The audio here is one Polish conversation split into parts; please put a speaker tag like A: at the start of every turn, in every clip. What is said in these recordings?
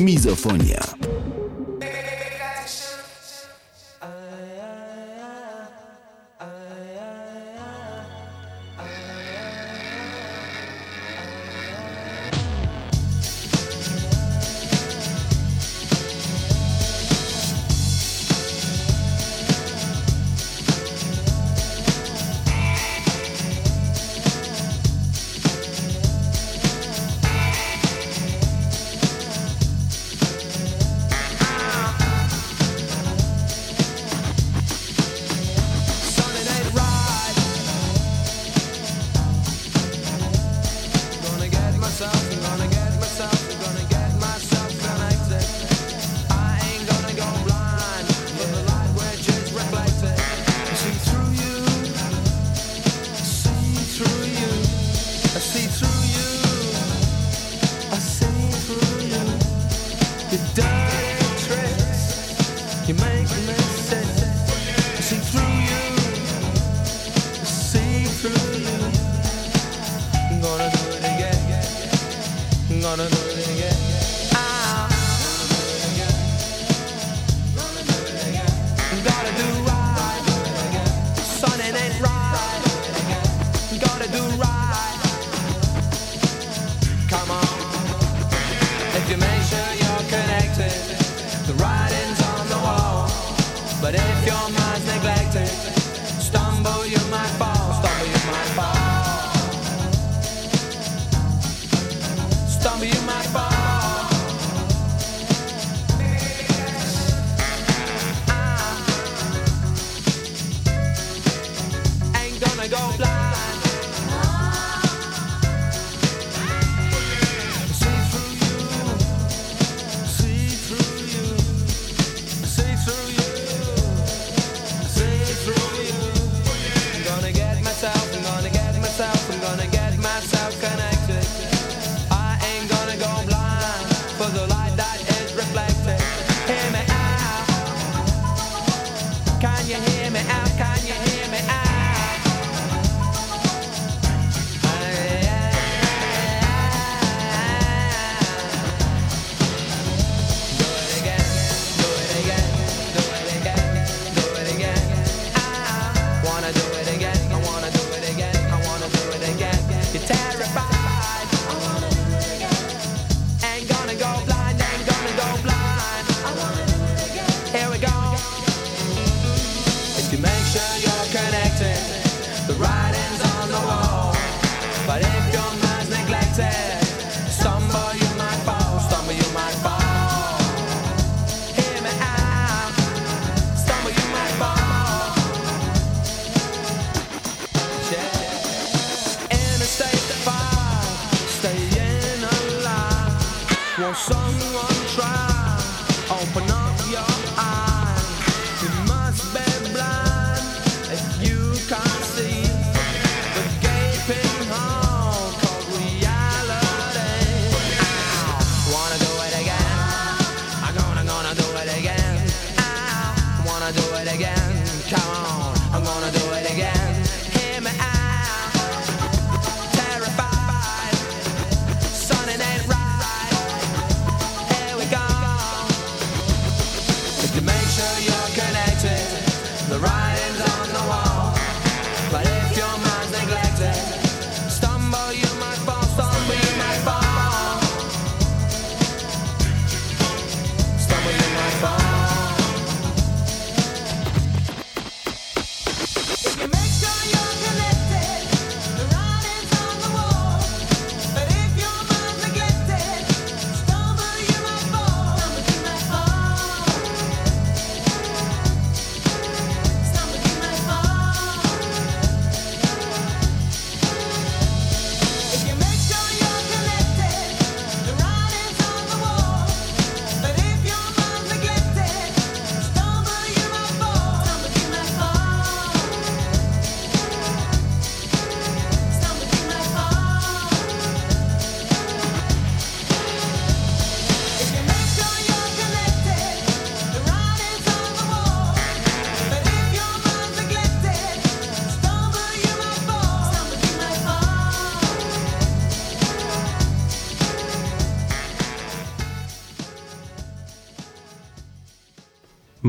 A: Mizofonia.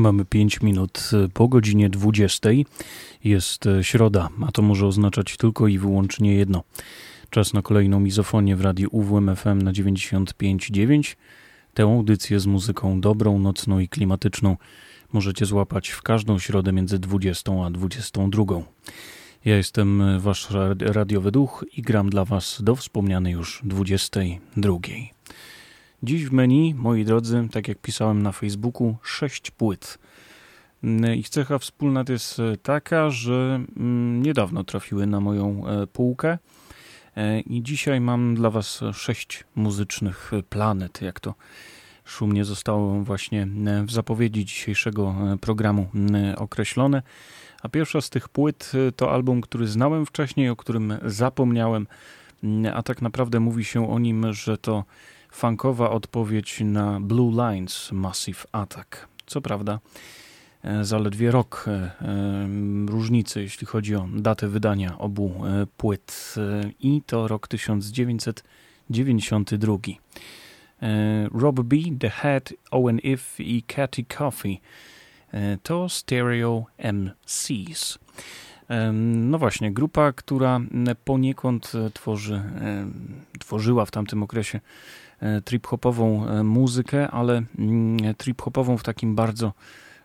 B: Mamy 5 minut po godzinie 20. Jest e, środa, a to może oznaczać tylko i wyłącznie jedno. Czas na kolejną mizofonię w radiu UWMFM na 95.9. Tę audycję z muzyką dobrą, nocną i klimatyczną możecie złapać w każdą środę między 20 a 22. Ja jestem e, wasz radiowy duch i gram dla was do wspomnianej już 22. Dziś w menu, moi drodzy, tak jak pisałem na Facebooku, sześć płyt. Mm, ich cecha wspólna jest e, taka, że mm, niedawno trafiły na moją e, półkę e, i dzisiaj mam dla Was sześć muzycznych planet, jak to szumnie zostało właśnie w zapowiedzi dzisiejszego programu określone. A pierwsza z tych płyt to album, który znałem wcześniej, o którym zapomniałem, a tak naprawdę mówi się o nim, że to funkowa odpowiedź na Blue Lines Massive Attack. Co prawda, e, zaledwie rok e, e, różnicy, jeśli chodzi o datę wydania obu płyt, i to rok 1992. Rob B, The Head, Owen If i Catty Coffee to Stereo MCs. No właśnie, grupa, która poniekąd tworzy, tworzyła w tamtym okresie trip-hopową e, muzykę, ale mm, trip-hopową w takim bardzo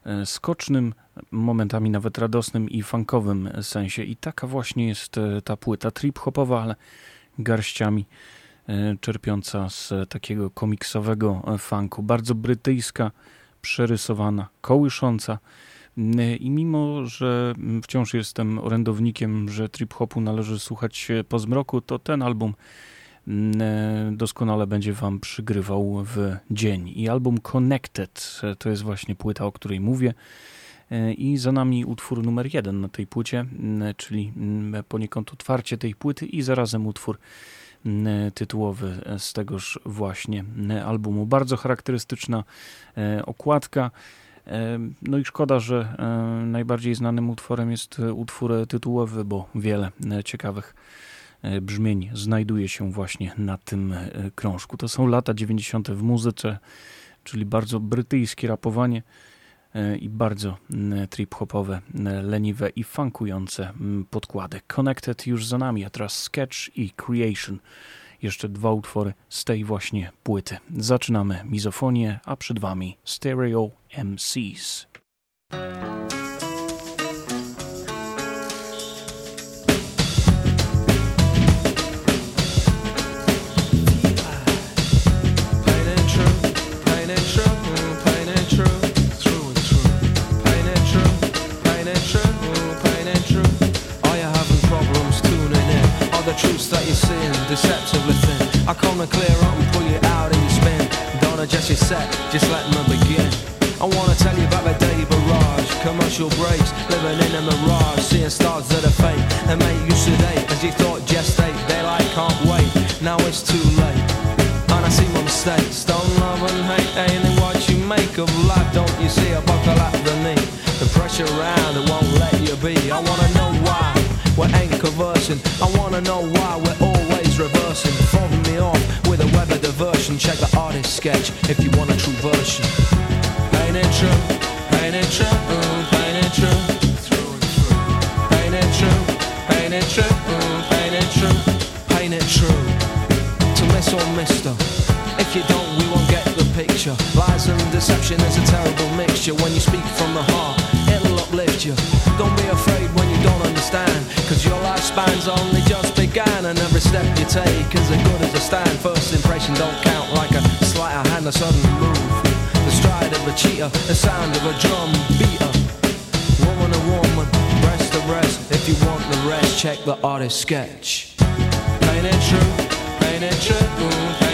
B: e, skocznym, momentami nawet radosnym i funkowym sensie. I taka właśnie jest ta płyta trip-hopowa, ale garściami czerpiąca z takiego komiksowego funku. Bardzo brytyjska, przerysowana, kołysząca. I mimo, że wciąż jestem orędownikiem, że trip-hopu należy słuchać po zmroku, to ten album Mm, e, doskonale będzie Wam przygrywał w dzień. I album Connected e, to jest właśnie płyta, o której mówię. E, I za nami utwór numer jeden na tej płycie, mm, czyli mm, poniekąd otwarcie tej płyty i zarazem utwór tytułowy z tegoż właśnie albumu. Bardzo charakterystyczna okładka. No i szkoda, że najbardziej znanym utworem jest utwór tytułowy, bo wiele ciekawych E, brzmień znajduje się właśnie na tym e, krążku. To są lata 90. w muzyce, czyli bardzo brytyjskie rapowanie e, i bardzo trip-hopowe, leniwe i funkujące podkłady. Connected już za nami, a teraz Sketch i Creation. Jeszcze dwa utwory z tej właśnie płyty. Zaczynamy mizofonię, a przed Wami Stereo MCs.
A: Truths that you're seeing, deceptively thin. I come to clear up and pull you out of your spin. Don't adjust your set, just let me begin. I wanna tell you about the daily barrage, commercial breaks, living in a mirage, seeing stars that are fake and make you sedate as you thought gestate. Daylight can't wait, now it's too late. And I see my mistakes, don't love and hate, ain't what you make of life? Don't you see a buckle at the knee? The pressure around it won't let you be. I wanna know why we ain't conversing. I wanna know why we're always reversing. Fobbing me off with a web of diversion. Check the artist sketch if you want a true version. Ain't it true? Ain't it true? Ain't it true? Ain't it true? Ain't it true? Ain't it true? Ain't it true? To miss or mister. If you don't, we won't get the picture. Lies and deception is a terrible mixture. When you speak from the heart, it'll uplift you. Don't be afraid Your only just began and every step you take is as good as a stand. First impression don't count like a sleight of hand, a sudden move. The stride of a cheater, the sound of a drum beater. Woman to woman, breast to breast. If you want the rest, check the artist sketch. Ain't it true? Ain't it true?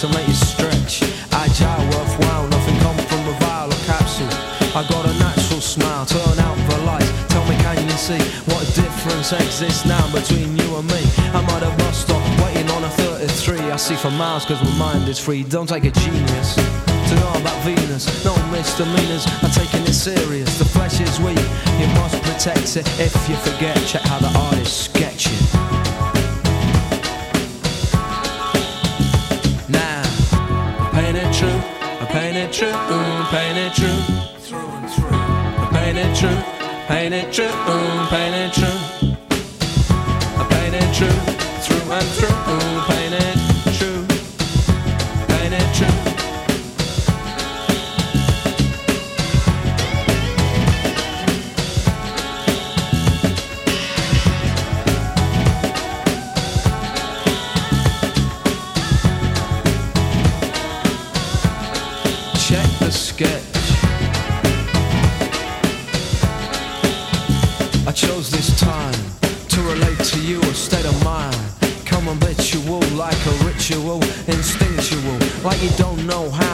A: To make you stretch. Agile, worthwhile, nothing come from a vial or capsule. I got a natural smile, turn out distance exists now between you and me. I'm at a bus stop waiting on a 33. I see for miles cause my mind is free. Don't take a genius to know about Venus. No misdemeanors are taking it serious. The flesh is weak, you must protect it. If you forget, check how the artist true, paint it true, through and through. Paint it true, paint it true, paint it true. Paint it true,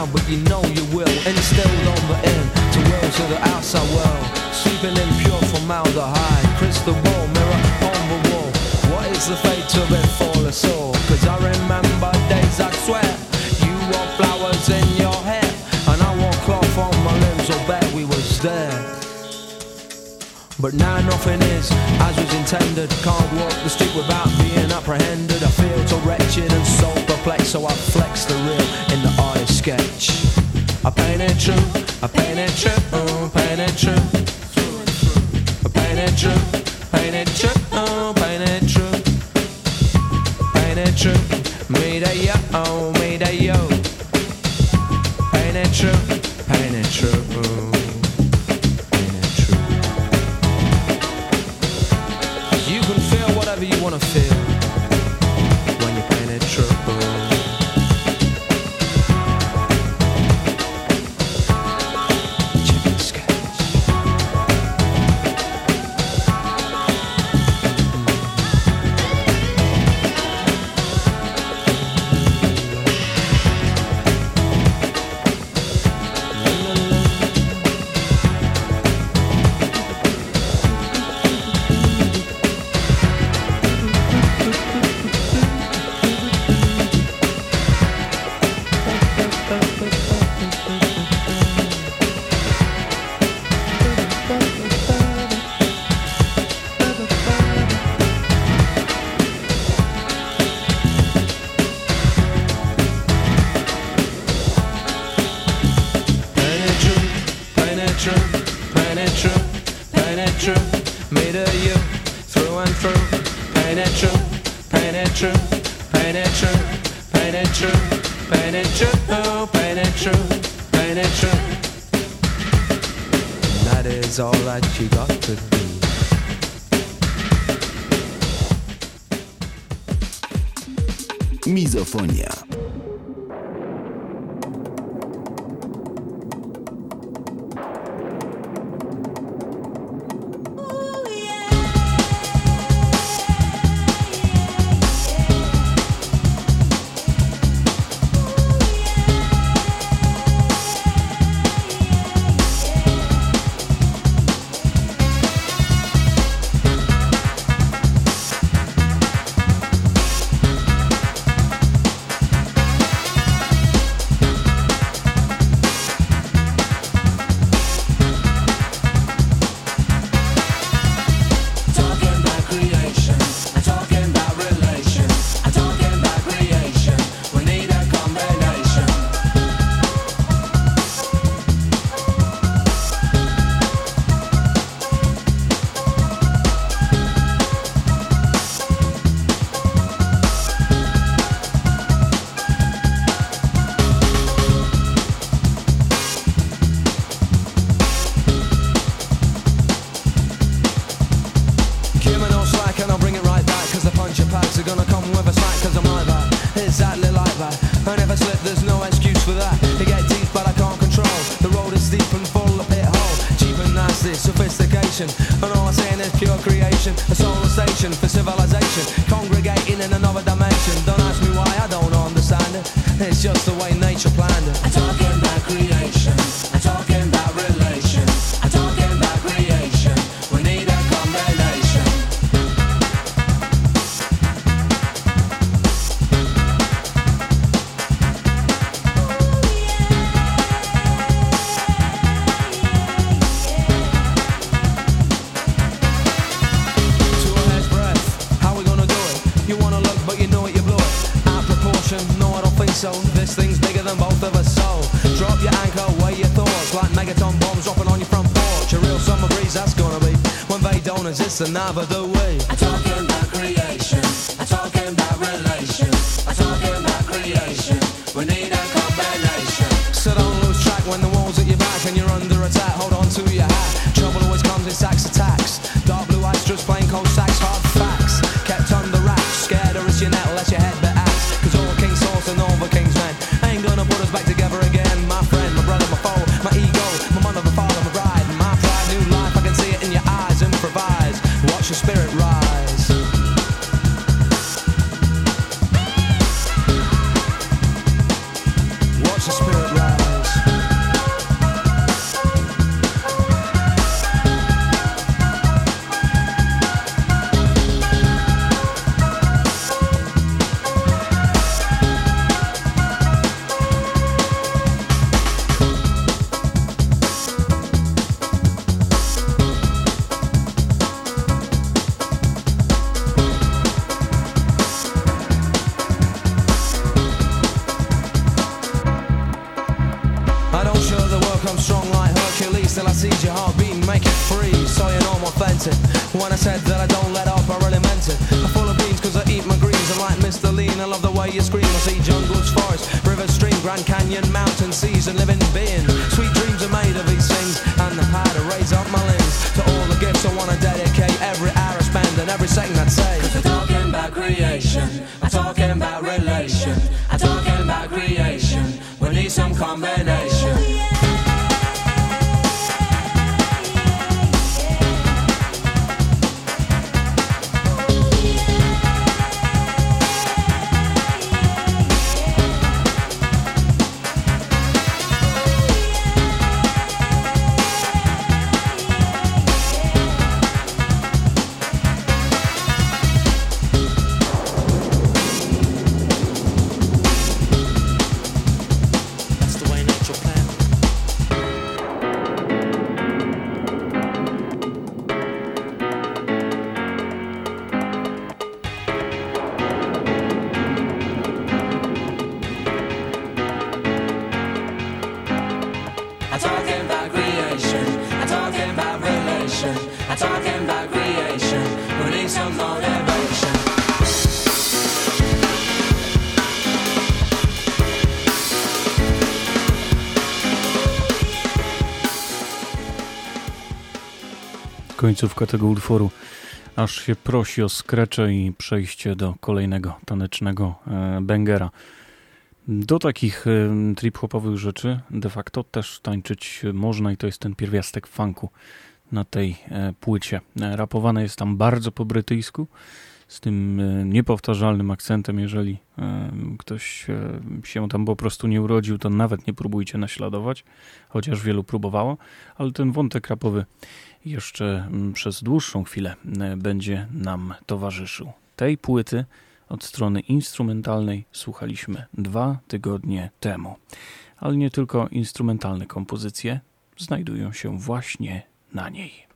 A: how, but you know you will. Instilled on the in to will to the outside world, Sweeping in pure formaldehyde. Crystal ball mirror on the wall. What is the fate of it for us all? Cause I remember days I swear you wore flowers in your hair, and I wore cloth on my limbs. I'll bet we was there. But now nothing is as was intended. Can't walk the street without being apprehended. I feel so wretched and so perplexed, so I flex the real in the artist sketch. I it true, I paint it true, oh, paint it true. I paint it true, paint it true, oh, paint it true. Paint it true, made a yeah, oh, ride she got to me. Misophonia. I talk
B: Końcówka tego utworu aż się prosi o skrecze i przejście do kolejnego tanecznego e, bangera. Do takich e, trip-hopowych rzeczy de facto też tańczyć można i to jest ten pierwiastek funku na tej e, płycie. Rapowane jest tam bardzo po brytyjsku, z tym e, niepowtarzalnym akcentem. Jeżeli e, ktoś e, się tam po prostu nie urodził, to nawet nie próbujcie naśladować, chociaż wielu próbowało, ale ten wątek rapowy jeszcze mm, przez dłuższą chwilę będzie nam towarzyszył. Tej płyty od strony instrumentalnej słuchaliśmy dwa tygodnie temu. Ale nie tylko instrumentalne kompozycje znajdują się właśnie na niej.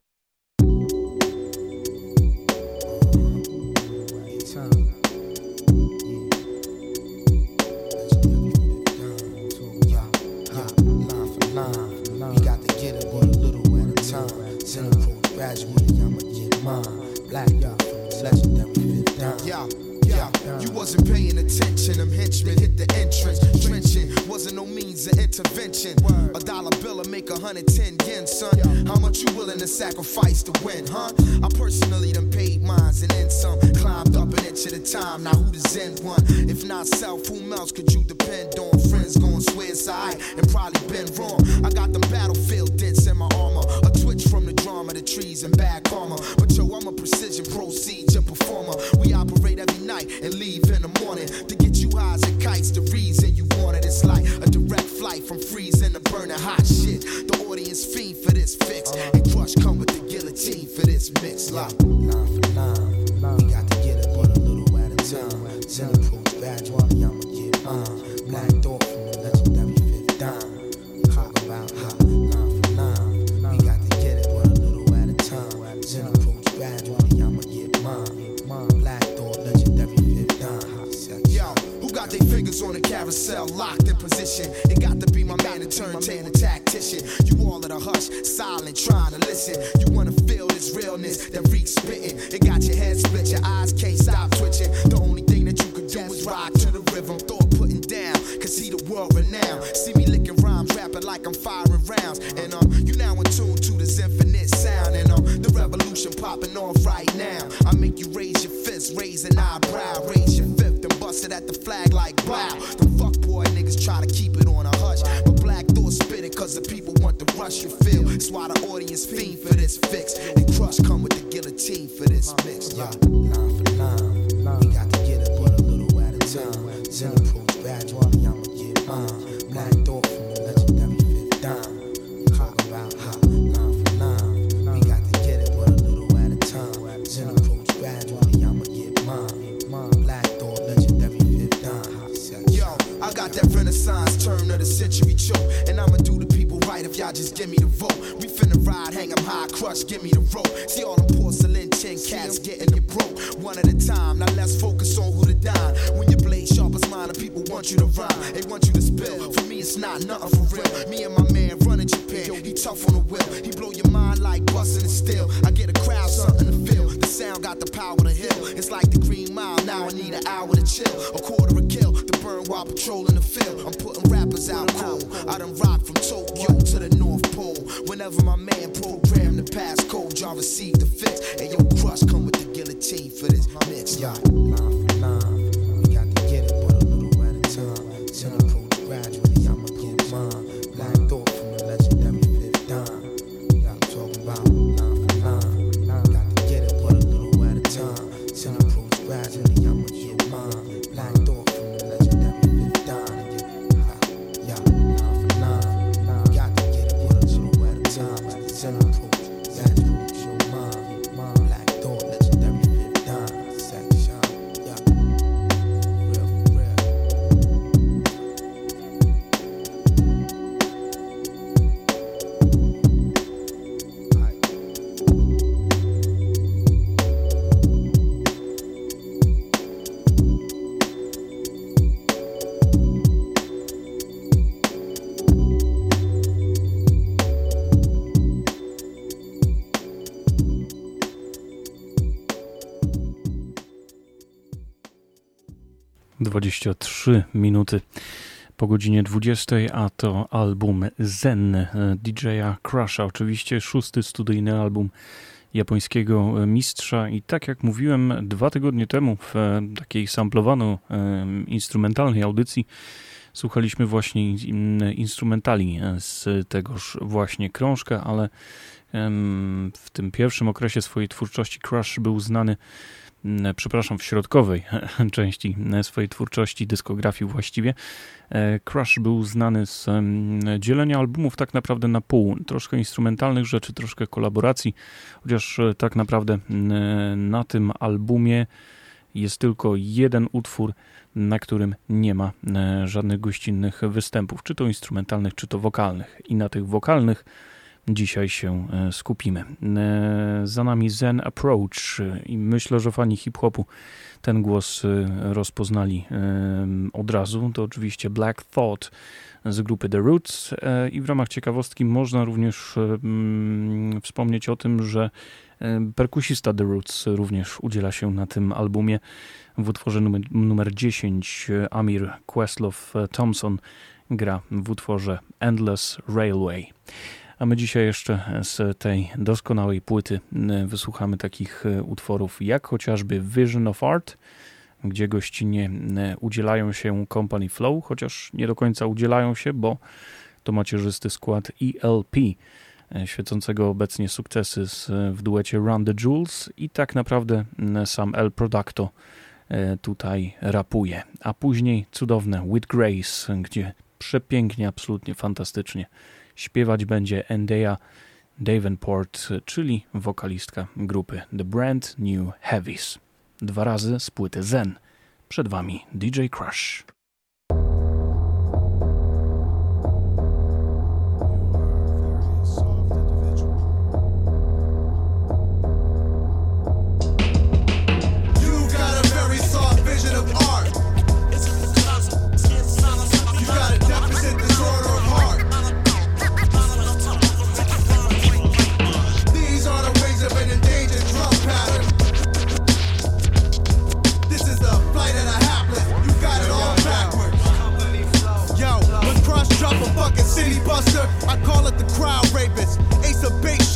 C: Gradually, I'ma get mine. Black y'all fifth down.
D: Yeah, yeah, you wasn't paying attention. Them henchmen hit the entrance. Trenching wasn't no means of intervention. A dollar bill will make a hundred ten yen, son. How much you willing to sacrifice to win, huh? I personally done paid mines and then some. Climbed up an inch at a time. Now who the Zen one? If not self, whom else could you depend on? Friends gon' swear alright and probably been wrong. I got them battlefield dents in my armor. A twitch from the drama, the trees and bad karma. But yo, I'm a precision procedure performer. We operate every night and leave in the morning to get you high as a kite's the reason you want. It's like a direct flight from freezing to burning hot shit. The audience fiend for this fix, and crush come with the guillotine for this mix. Like
C: nine for nine. we got to get it one a little at a time. Send approach gradually, I'ma get mine.
D: On the carousel, locked in position? It got to be my man, to turn tan a tactician. You all wanna hush, silent, trying to listen. You wanna feel this realness that reeks spitting. It got your head split, your eyes can't stop twitching. The only thing that you could do is rock to the rhythm. Thought putting down, cause he the world renowned. See me licking rhymes, rapping like I'm firing rounds. And um, you now in tune to this infinite sound. And um, the revolution popping off right now. I make you raise your fist, raise an eyebrow, raise your fifth, and bust at the flag like blow. The fuck boy niggas try to keep it on a hush. But black thought spit it cause the people want the rush you feel. It's why the audience fiend for this fix. And crush come with the guillotine for this mix. Yeah.
E: Line for line, we got to get it, but a little at a time. Zen approach gradually, I'ma get mine. The
D: century choke. And I'ma do the people right if y'all just give me the vote. We finna ride, hang 'em high, crush, give me the rope. See all them porcelain tin cats getting it broke. One at a time, now let's focus on who to dine. When your blade sharp as mine, the people want you to rhyme. They want you to spill. For me, it's not nothing for real. Me and my man running Japan. He tough on the wheel. He blow your mind like busting and steel. I get a crowd something to feel. The sound got the power to heal. It's like the green mile. Now I need an hour to chill. A quarter a kill to burn while patrolling the field. I'm putting rappers out cold. I done rock from Tokyo to the North Pole. Whenever my man program the passcode, y'all receive the fix. And yo, crush come with the guillotine for this mix. Yeah.
E: Line for
B: 23 minuty po godzinie 20, a to album Zen e, DJ-a Crusha. Oczywiście szósty studyjny album japońskiego e, mistrza i tak jak mówiłem dwa tygodnie temu w e, takiej samplowanej instrumentalnej audycji słuchaliśmy właśnie instrumentali z tegoż właśnie krążka, ale w tym pierwszym okresie swojej twórczości Crush był znany przepraszam, w środkowej części swojej twórczości, dyskografii właściwie, e, Crush był znany z em, dzielenia albumów tak naprawdę na pół. Troszkę instrumentalnych rzeczy, troszkę kolaboracji, chociaż e, tak naprawdę m, na tym albumie jest tylko jeden utwór, na którym nie ma e, żadnych gościnnych występów, czy to instrumentalnych, czy to wokalnych. I na tych wokalnych dzisiaj się e, skupimy. E, Za nami Zen Approach e, i myślę, że fani hip-hopu ten głos rozpoznali od razu. To oczywiście Black Thought z grupy The Roots i w ramach ciekawostki można również mm, wspomnieć o tym, że perkusista The Roots również udziela się na tym albumie w utworze numer, numer 10 e, Amir Questlove Thompson gra w utworze Endless Railway. A my dzisiaj jeszcze z tej doskonałej płyty wysłuchamy takich e, utworów jak chociażby Vision of Art, gdzie gościnnie e, udzielają się Company Flow, chociaż nie do końca udzielają się, bo to macierzysty skład ELP, e, świecącego obecnie sukcesy w duecie Run the Jewels i tak naprawdę sam El Producto e, tutaj rapuje. A później cudowne With Grace, gdzie przepięknie, absolutnie fantastycznie śpiewać będzie Endea Davenport, czyli wokalistka grupy The Brand New Heavies. Dwa razy z płyty Zen. Przed Wami DJ Crush.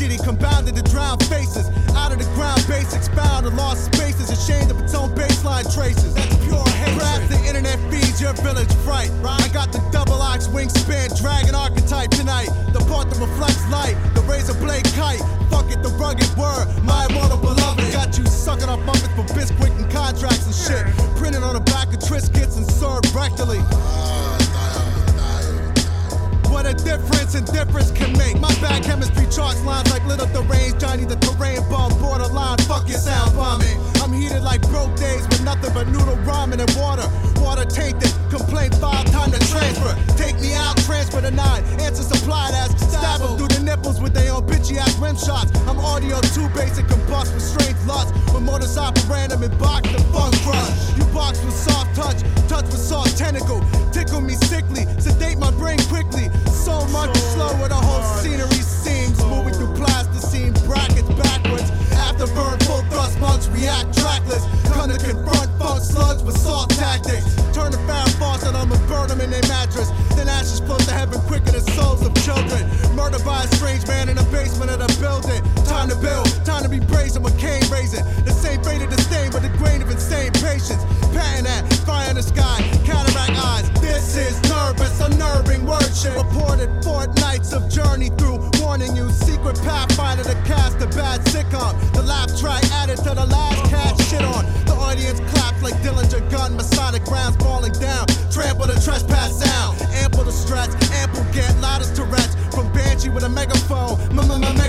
F: Shitty, compounded to drown faces. Out of the ground, basics found in lost spaces, ashamed of its own baseline traces. That's pure hate. Grab the internet feeds your village fright. I got the double ox wingspan dragon archetype tonight. The part that reflects light, the razor blade kite. Fuck it, the rugged word, my immortal beloved. Got you sucking off bumpers for Bisquick and contracts and shit. Printed on the back of Triscuits and served rectally. What a difference and difference can bad chemistry charts lines like little deranged Johnny the terrain bomb borderline. Fuck your sound bombing. I'm heated like broke days with nothing but noodle ramen and water. Water tainted. Complaint file time to transfer. Take me out, transfer the nine. Answer supplied as stab 'em through the nipples with their own bitchy ass rim shots. I'm audio too basic, combust with strange lust. With motors random and box the funk crush. You box with soft touch, touch with soft tentacle. Tickle me sickly, sedate my brain quickly. So much slower, the whole scenery seems. Moving through plasticine brackets backwards. After burn, full monks react trackless. Come to confront funk slugs with salt tactics. Turn the faucet on and burn them in their mattress. Then ashes float to heaven quicker than souls of children. Murdered by a strange man in the basement of the building. Time to build, time to be brazen with cane raising. The same fate of disdain, but the grain of insane patience. Patting at fire in the sky, cataract eyes. This is nervous, unnerving worship. Reported fortnights of journey through, warning you. Secret pathfinder to cast a bad sitcom. The laugh track added to the last cat shit on. The audience claps like Dillinger gun, Masonic rounds falling down. Trample the trespass sound. Ample to stretch, ample get loudest Tourette's. From Banshee with a megaphone, m-m-m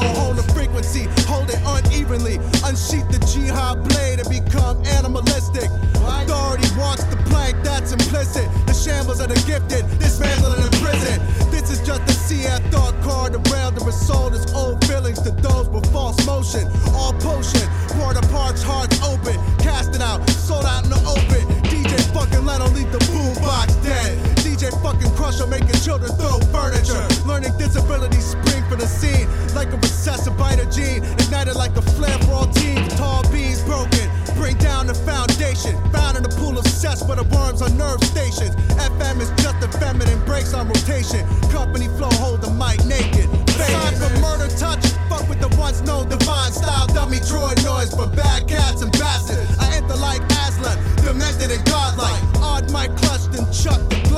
F: megaphone. Hold the frequency, hold it unevenly. Unsheath the jihad blade and become animalistic. Authority walks the plank, that's implicit. The shambles of the gifted, dismantling in prison. This is just a CF thought card around the soul is old feelings to those with false motion. All potion, pour the parts hearts open. Cast it out, sold out in the open. DJ fucking Leno leave the boombox dead. DJ fucking Crusher making children throw furniture. Learning disabilities spring for the scene. Like a recessive biter gene. Ignited like a flare for all teens. Tall beams broken. Bring down the foundation. Found in a pool of cess where the worms are nerve stations. FM is just a feminine breaks on rotation. Company flow hold the mic naked. Sign for murder touch. Fuck with the once known divine style. Dummy droid noise for bad cats and bastards. I enter like Aslan. Demented and godlike. Odd mic clutched and chucked the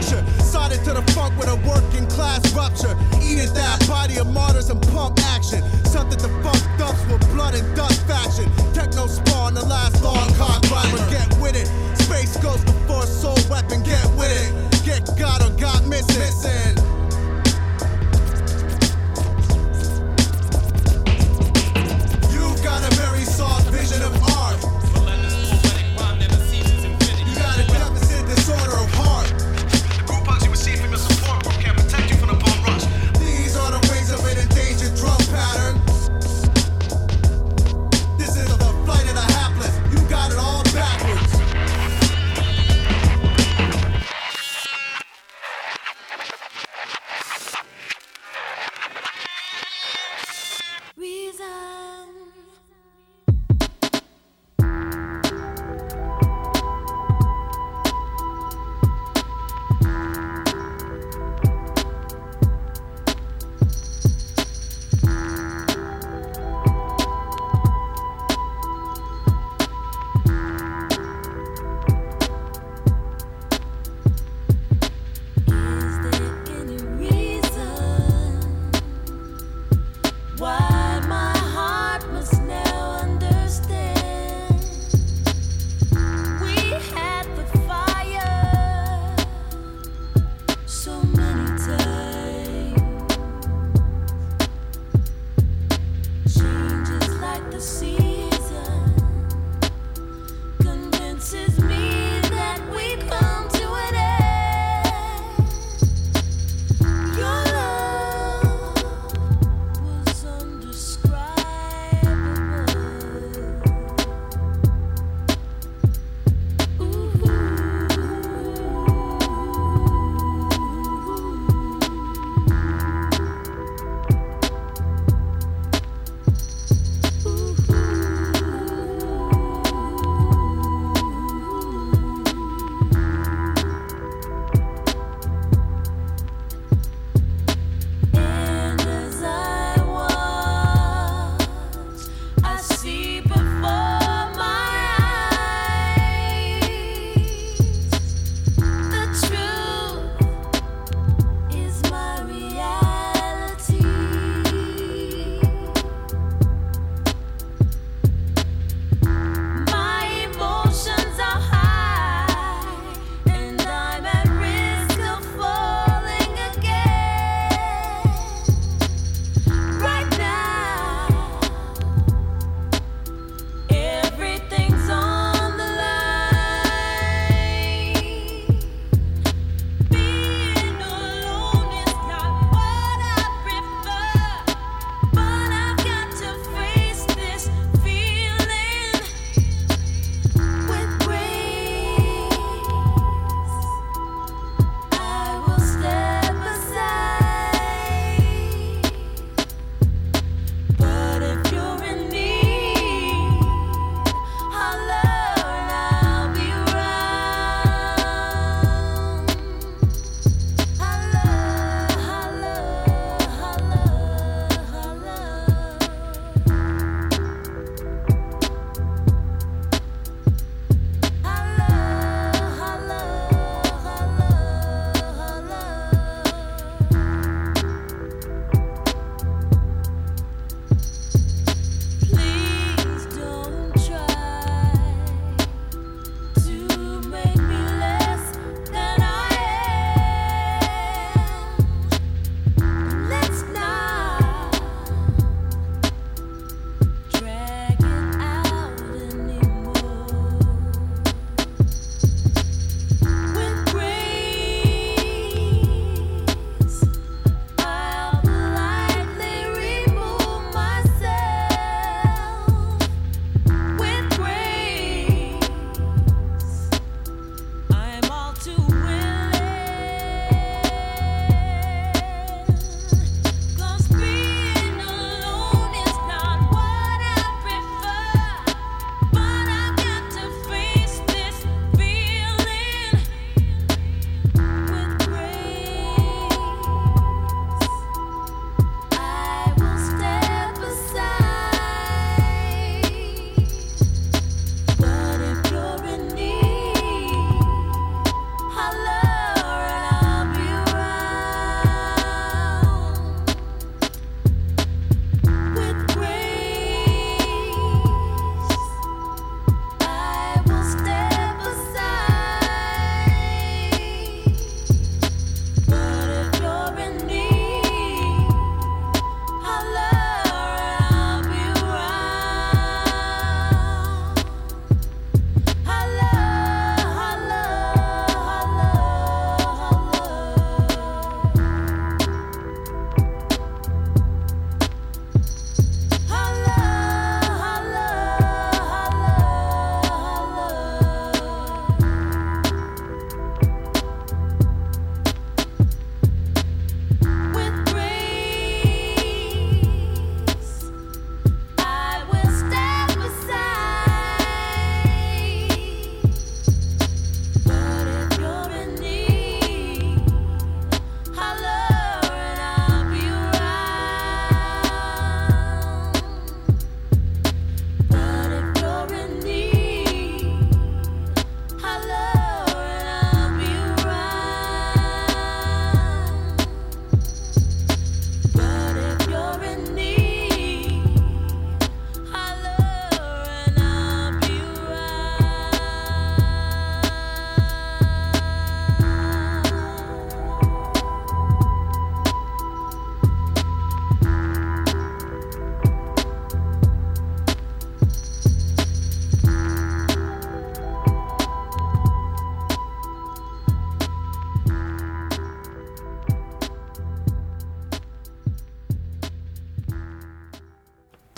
F: structure. Sided to the funk with a working class rupture. Eated that body of martyrs and pump action. Something to funk dumps with blood and dust faction. Techno spawn the last long cock rhymer. Get with it. Space ghost before soul weapon. Get with it. Get got or got miss missing. So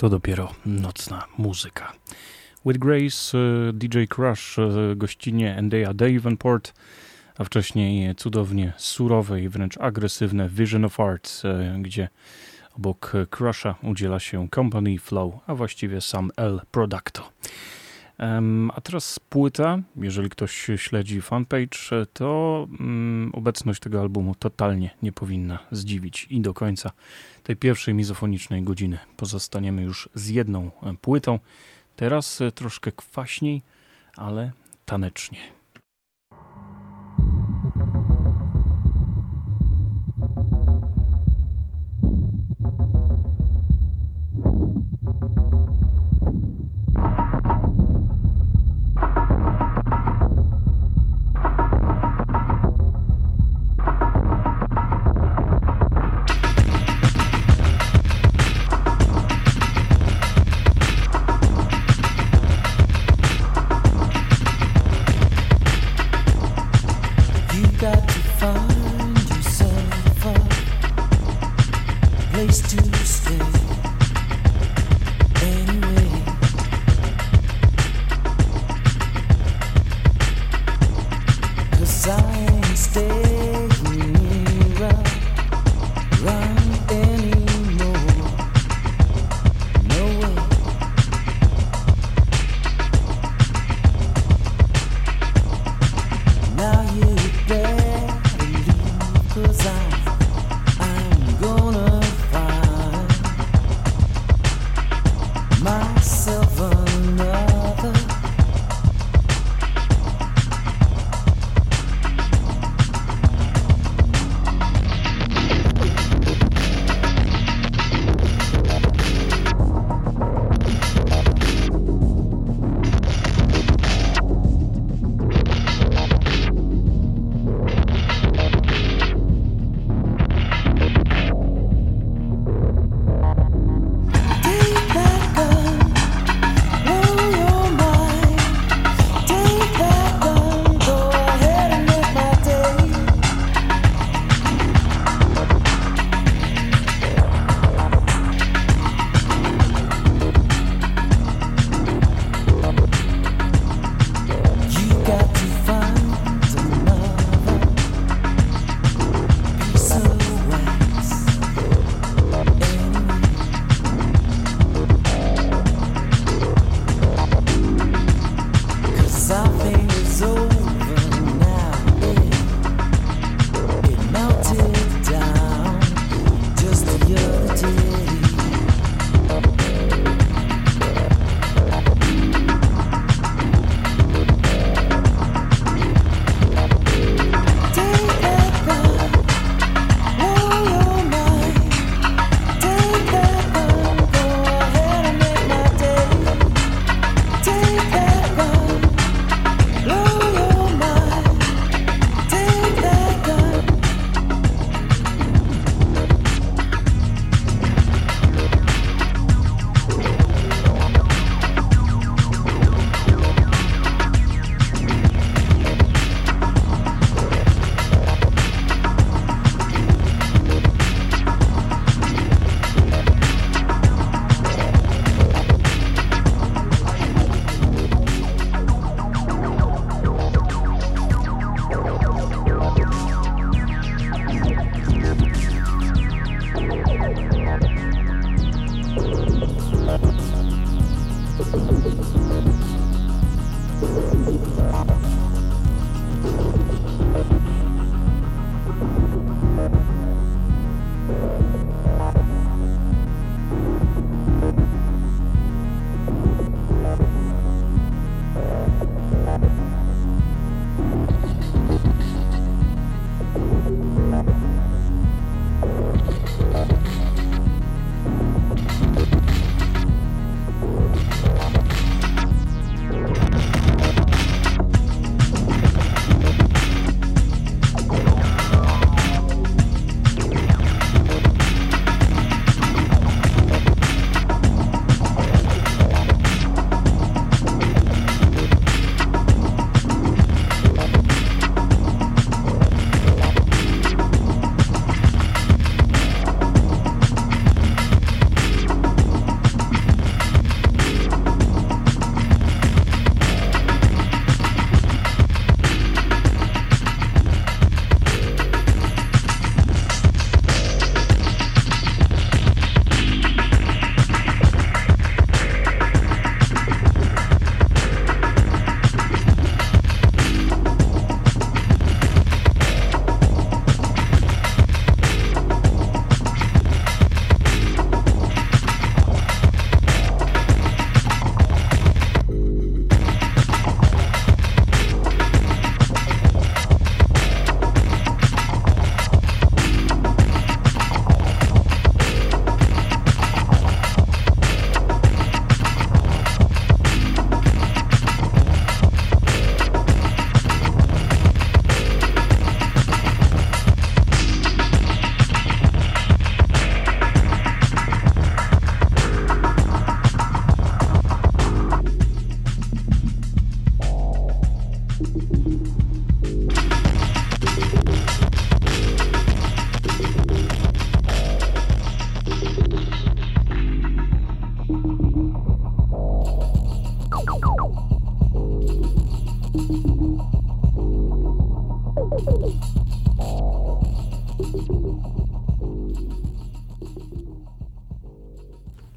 B: to dopiero nocna muzyka. With Grace, e, DJ Crush, e, gościnie Endea Davenport, a wcześniej cudownie surowe i wręcz agresywne Vision of Arts, e, gdzie obok Crusha udziela się Company Flow, a właściwie sam El Producto. A teraz płyta, jeżeli ktoś śledzi fanpage, to mm, obecność tego albumu totalnie nie powinna zdziwić i do końca tej pierwszej mizofonicznej godziny pozostaniemy już z jedną płytą. Teraz troszkę kwaśniej, ale tanecznie.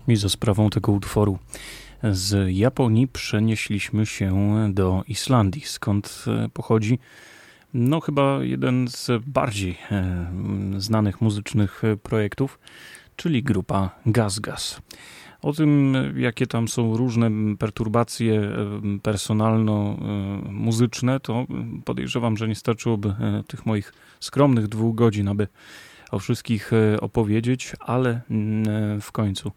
B: I za sprawą tego utworu. Z Japonii przenieśliśmy się do Islandii, skąd e, pochodzi? No chyba jeden z bardziej e, znanych muzycznych projektów, czyli grupa Gaz Gaz. O tym, jakie tam są różne perturbacje e, personalno-muzyczne, to podejrzewam, że nie starczyłoby tych moich skromnych dwóch godzin, aby o wszystkich opowiedzieć, ale w końcu E,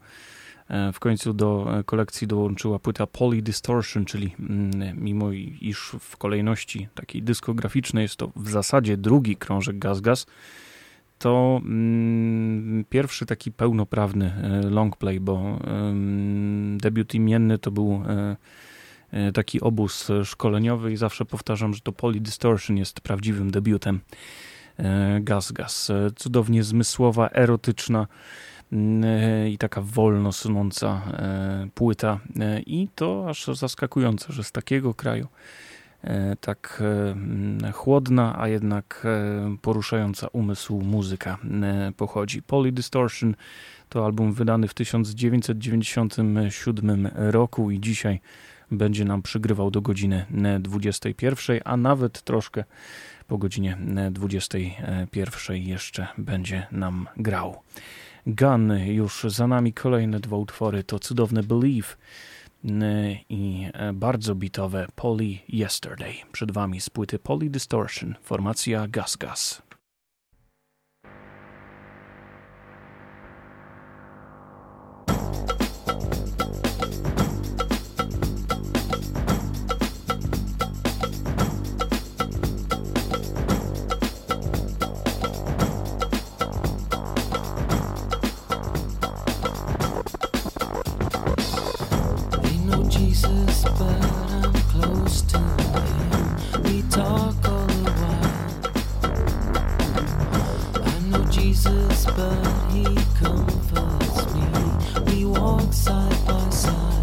B: w końcu do e, kolekcji dołączyła płyta Poly Distortion, czyli mm, mimo iż w kolejności takiej dyskograficznej jest to w zasadzie drugi krążek Gaz Gaz, to mm, pierwszy taki pełnoprawny e, longplay, bo debiut imienny to był taki obóz szkoleniowy i zawsze powtarzam, że to Poly Distortion jest prawdziwym debiutem Gaz Gaz. Cudownie zmysłowa, erotyczna, i taka wolno sunąca e, płyta. E, I to aż zaskakujące, że z takiego kraju e, tak chłodna, a jednak poruszająca umysł muzyka pochodzi. Poly Distortion to album wydany w 1997 roku i dzisiaj będzie nam przygrywał do godziny 21, a nawet troszkę po godzinie 21 jeszcze będzie nam grał. Gun, już za nami kolejne dwa utwory, to cudowne Believe i e, bardzo bitowe Poly Yesterday. Przed wami z płyty Distortion, formacja Gas Gas.
G: but
B: he comforts me. We walk side by side.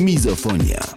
B: Mizofonia.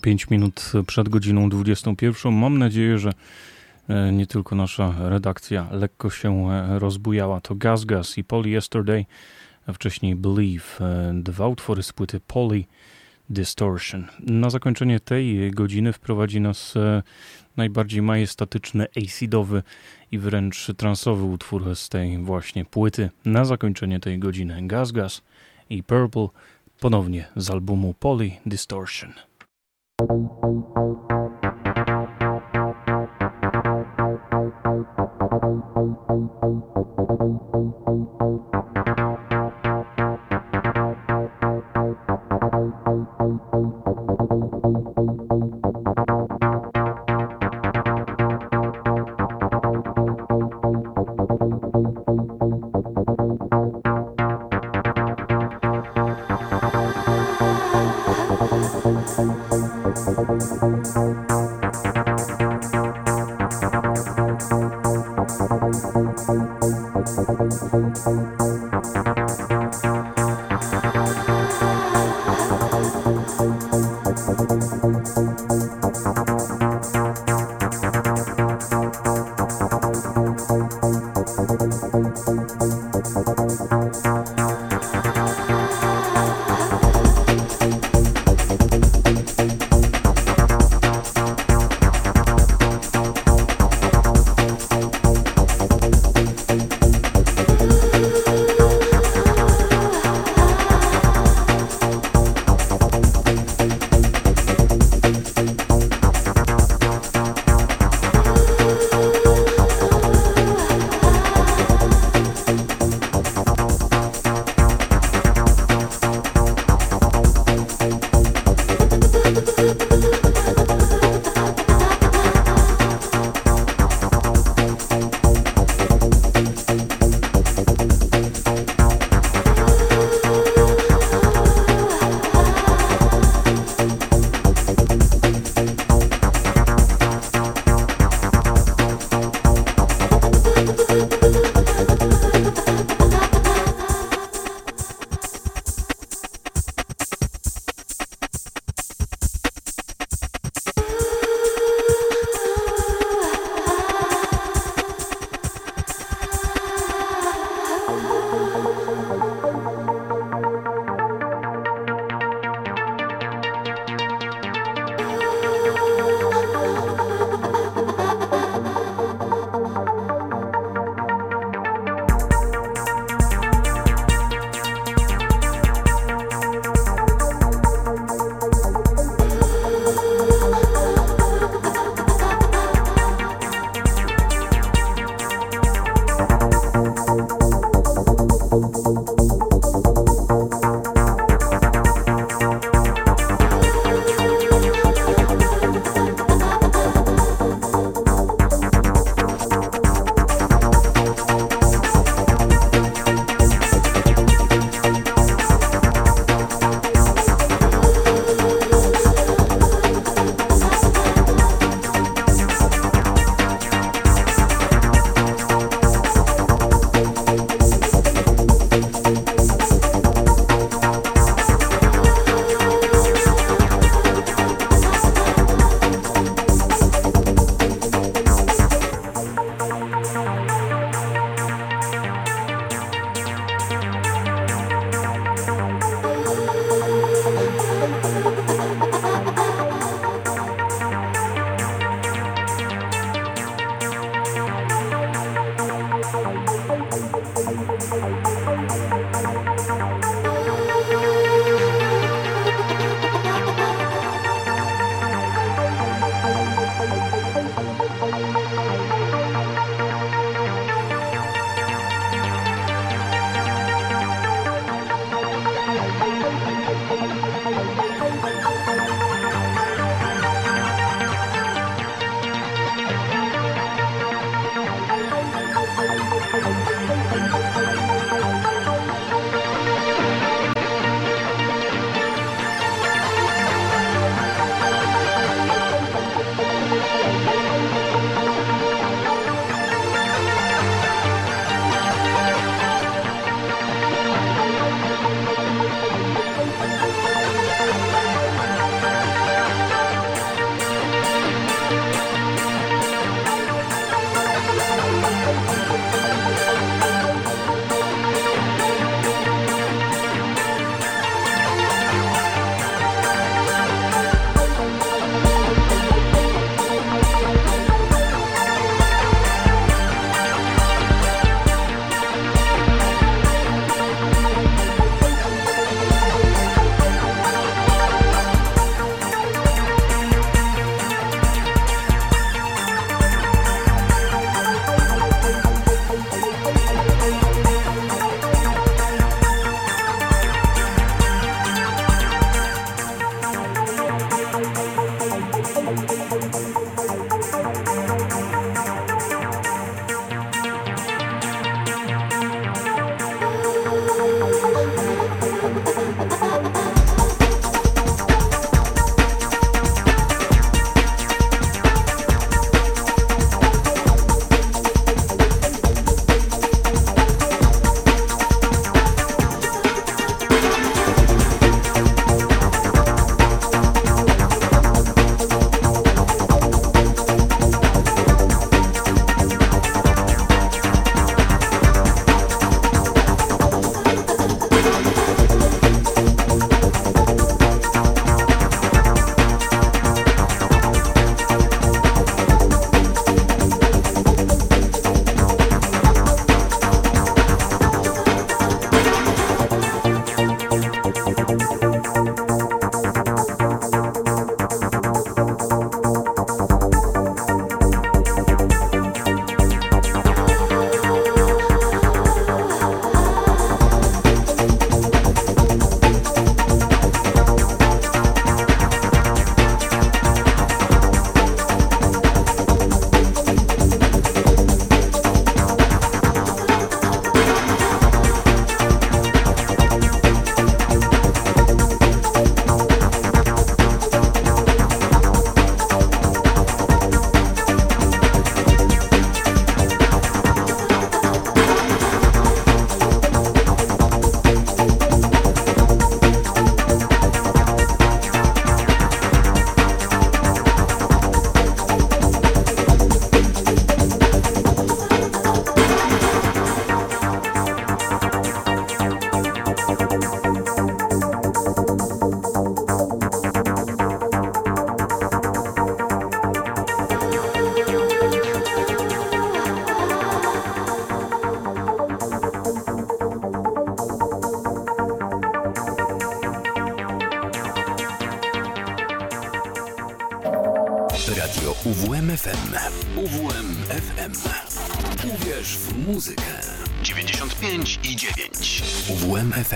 B: 5 minut przed godziną 21. Mam nadzieję, że e, nie tylko nasza redakcja lekko się e, rozbujała. To Gas Gas i Poly Yesterday, a wcześniej Believe. E, dwa utwory z płyty Poly Distortion. Na zakończenie tej godziny wprowadzi nas najbardziej majestatyczny, acidowy i wręcz transowy utwór z tej właśnie płyty. Na zakończenie tej godziny Gas Gas i Purple ponownie z albumu Poly Distortion. Bye.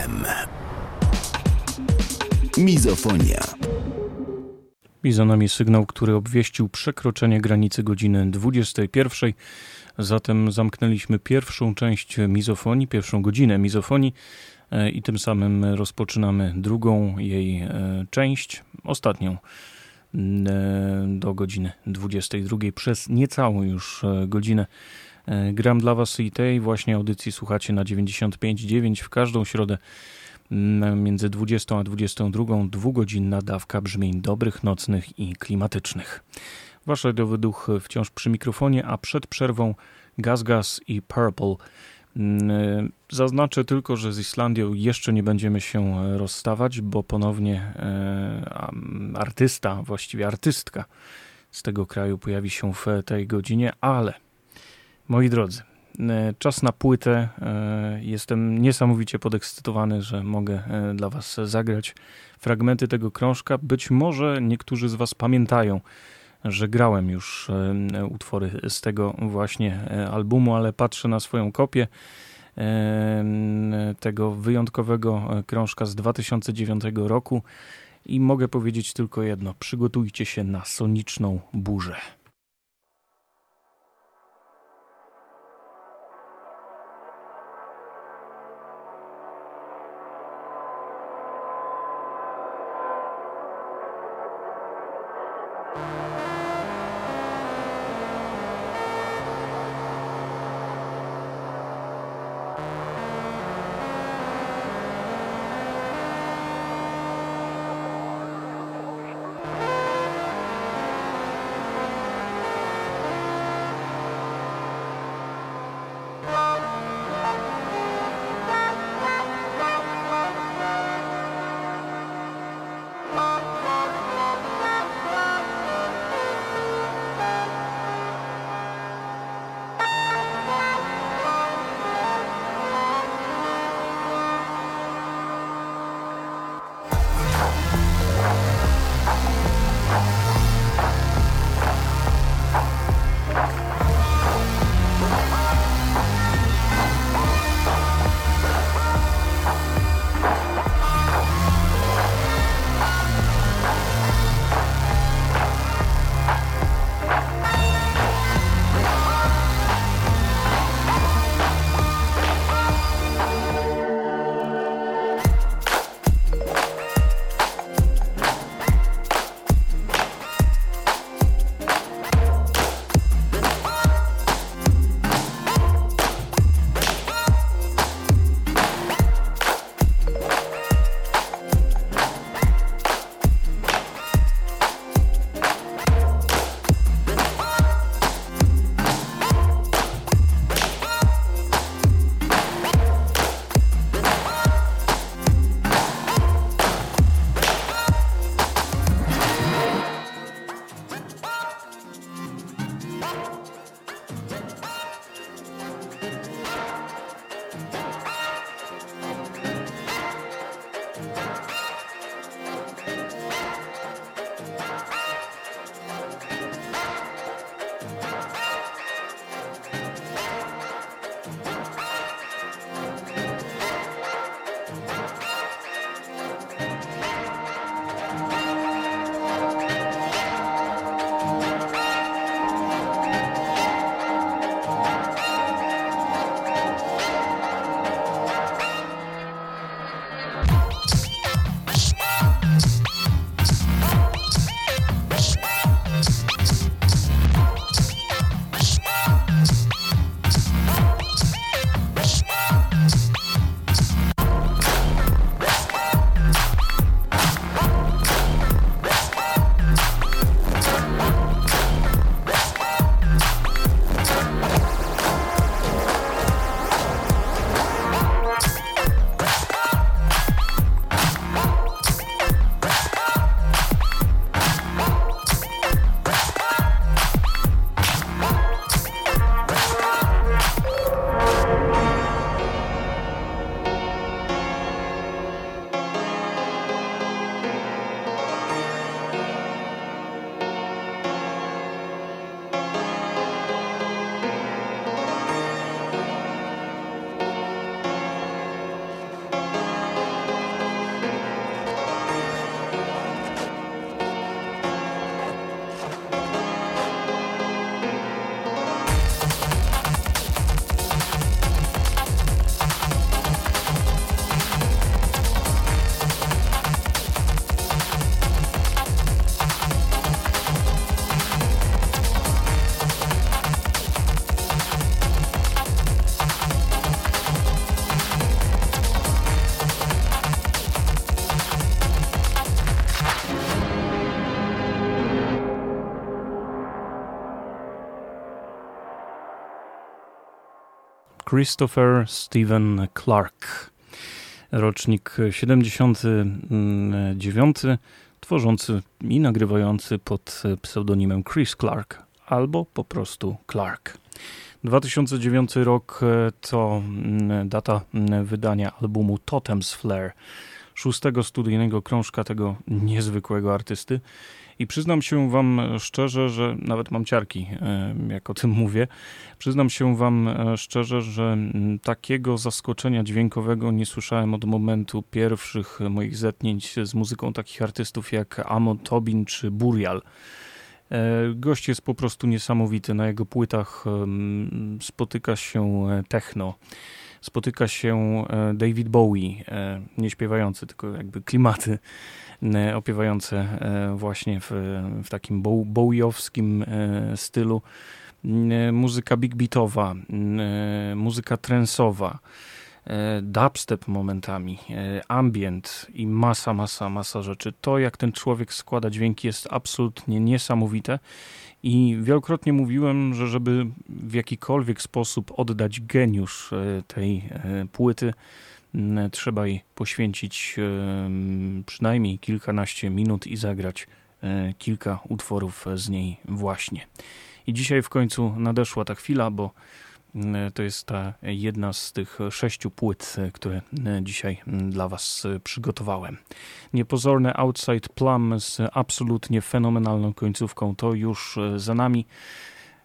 G: UWMFM. Mizofonia.
B: I za nami sygnał, który obwieścił przekroczenie granicy godziny 21. Zatem zamknęliśmy pierwszą część mizofonii, pierwszą godzinę mizofonii e, i tym samym rozpoczynamy drugą jej e, część, ostatnią e, do godziny 22 przez niecałą już godzinę. Gram dla Was i tej właśnie audycji słuchacie na 95.9 w każdą środę między 20 a 22 dwugodzinna dawka brzmień dobrych, nocnych i klimatycznych. Wasz radiowy duch wciąż przy mikrofonie, a przed przerwą Gaz Gaz i Purple. Zaznaczę tylko, że z Islandią jeszcze nie będziemy się rozstawać, bo ponownie e, artysta, właściwie artystka z tego kraju pojawi się w tej godzinie, ale moi drodzy, E, czas na płytę. E, jestem niesamowicie podekscytowany, że mogę e, dla Was zagrać fragmenty tego krążka. Być może niektórzy z Was pamiętają, że grałem już utwory z tego właśnie albumu, ale patrzę na swoją kopię tego wyjątkowego krążka z 2009 roku i mogę powiedzieć tylko jedno: przygotujcie się na soniczną burzę. Christopher Stephen Clark, rocznik 79, tworzący i nagrywający pod pseudonimem Chris Clark albo po prostu Clark. 2009 rok to mm, data mm, wydania albumu Totem's Flare, szóstego studyjnego krążka tego niezwykłego artysty. I przyznam się Wam szczerze, że nawet mam ciarki, jak o tym mówię. Przyznam się Wam e, szczerze, że takiego zaskoczenia dźwiękowego nie słyszałem od momentu pierwszych moich zetknięć z muzyką takich artystów jak Amon Tobin czy Burial. E, gość jest po prostu niesamowity. Na jego płytach spotyka się e, techno spotyka się David Bowie, nie śpiewający, tylko jakby klimaty E, opiewające e, właśnie w, w takim bowiowskim e, stylu. Muzyka big beatowa, muzyka trensowa, dubstep momentami, ambient i masa, masa, masa rzeczy. To, jak ten człowiek składa dźwięki, jest absolutnie niesamowite. I wielokrotnie mówiłem, że żeby w jakikolwiek sposób oddać geniusz tej płyty, trzeba jej poświęcić przynajmniej kilkanaście minut i zagrać e, kilka utworów z niej właśnie. I dzisiaj w końcu nadeszła ta chwila, bo to jest ta jedna z tych sześciu płyt, e, które dzisiaj dla Was przygotowałem. Niepozorne Outside Plum z absolutnie fenomenalną końcówką to już e, za nami.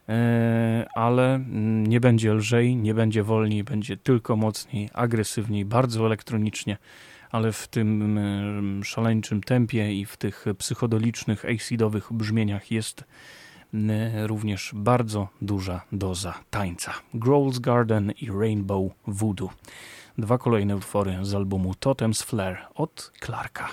B: E, ale mm, nie będzie lżej, nie będzie wolniej, będzie tylko mocniej, agresywniej, bardzo elektronicznie, ale w tym mm, szaleńczym tempie i w tych psychodolicznych, acidowych brzmieniach jest mm, również bardzo duża doza tańca. Growl's Garden i Rainbow Voodoo. Dwa kolejne utwory z albumu Totem's Flare od Clarka.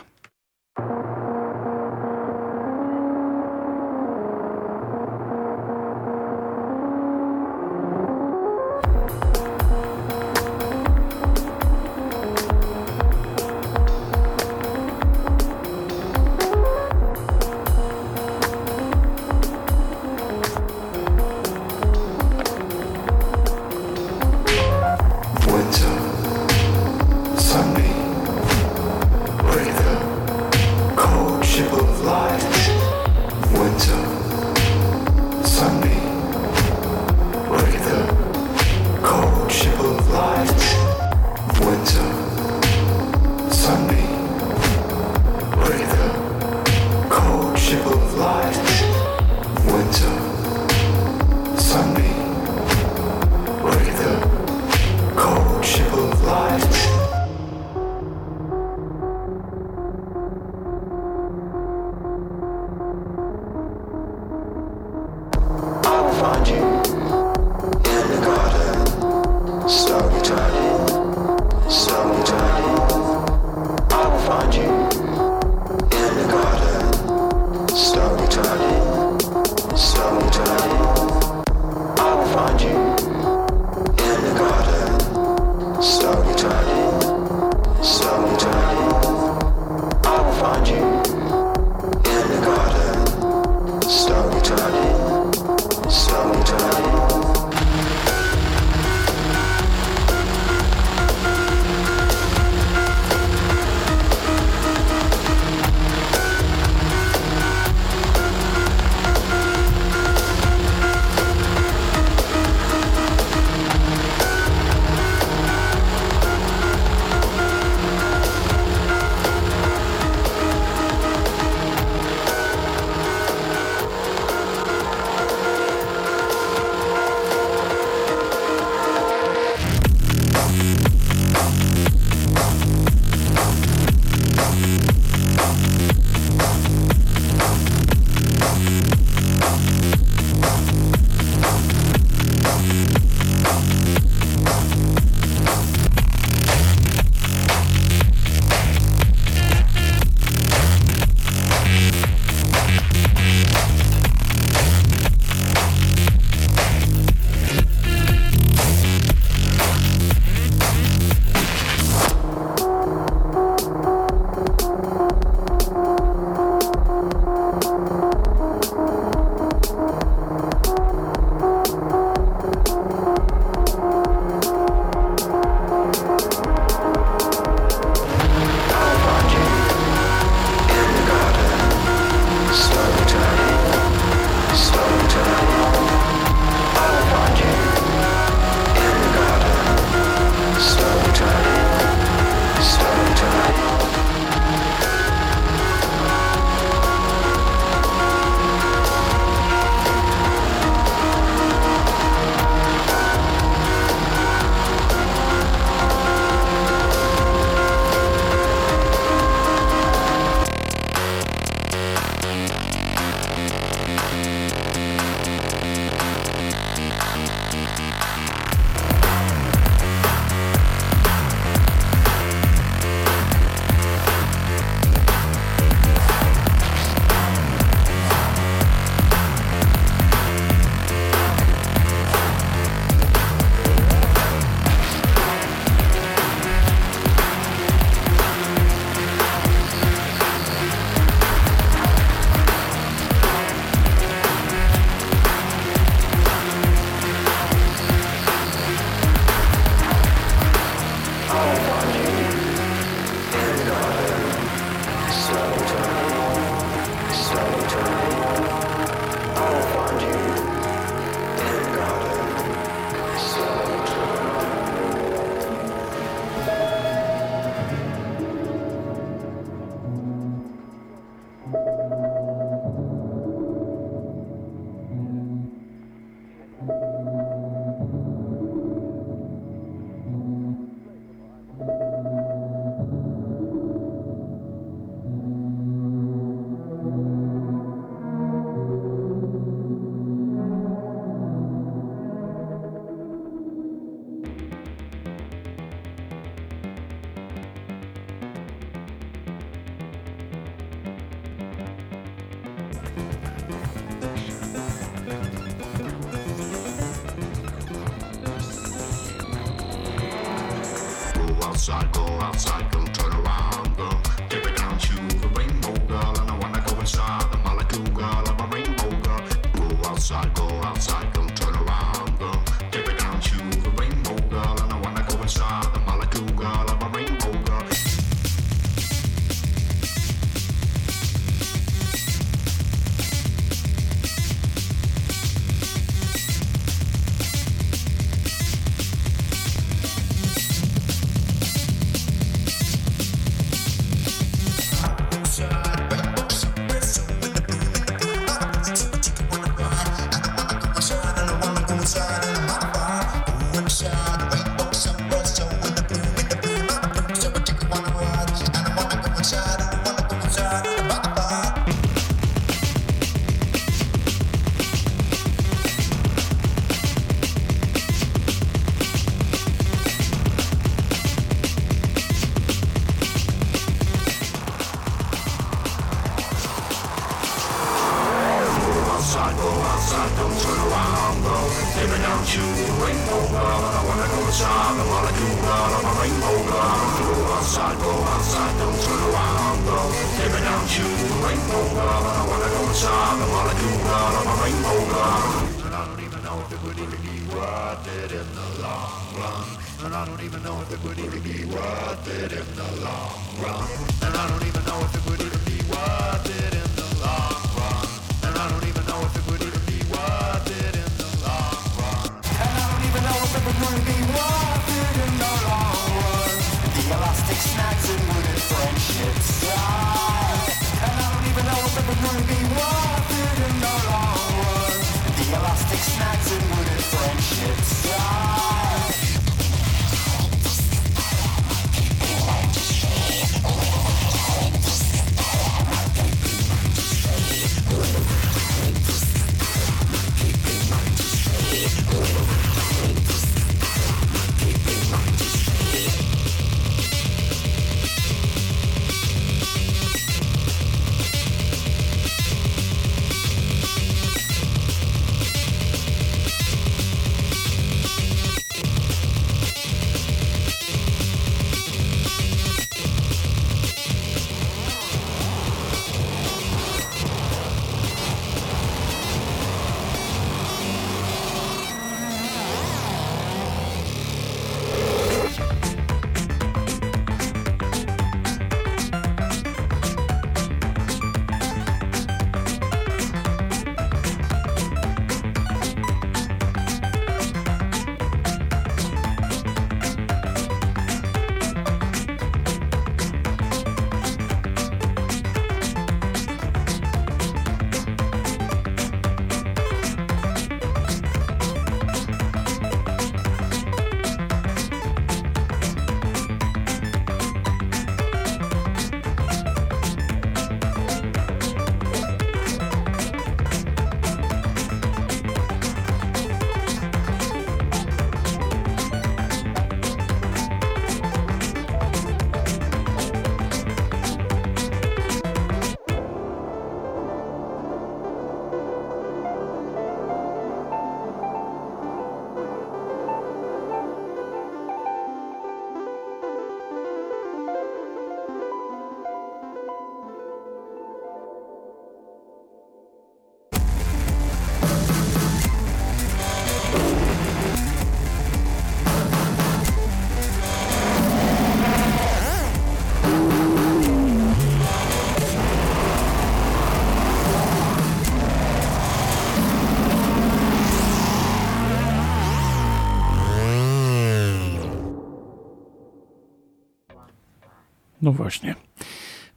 B: No właśnie.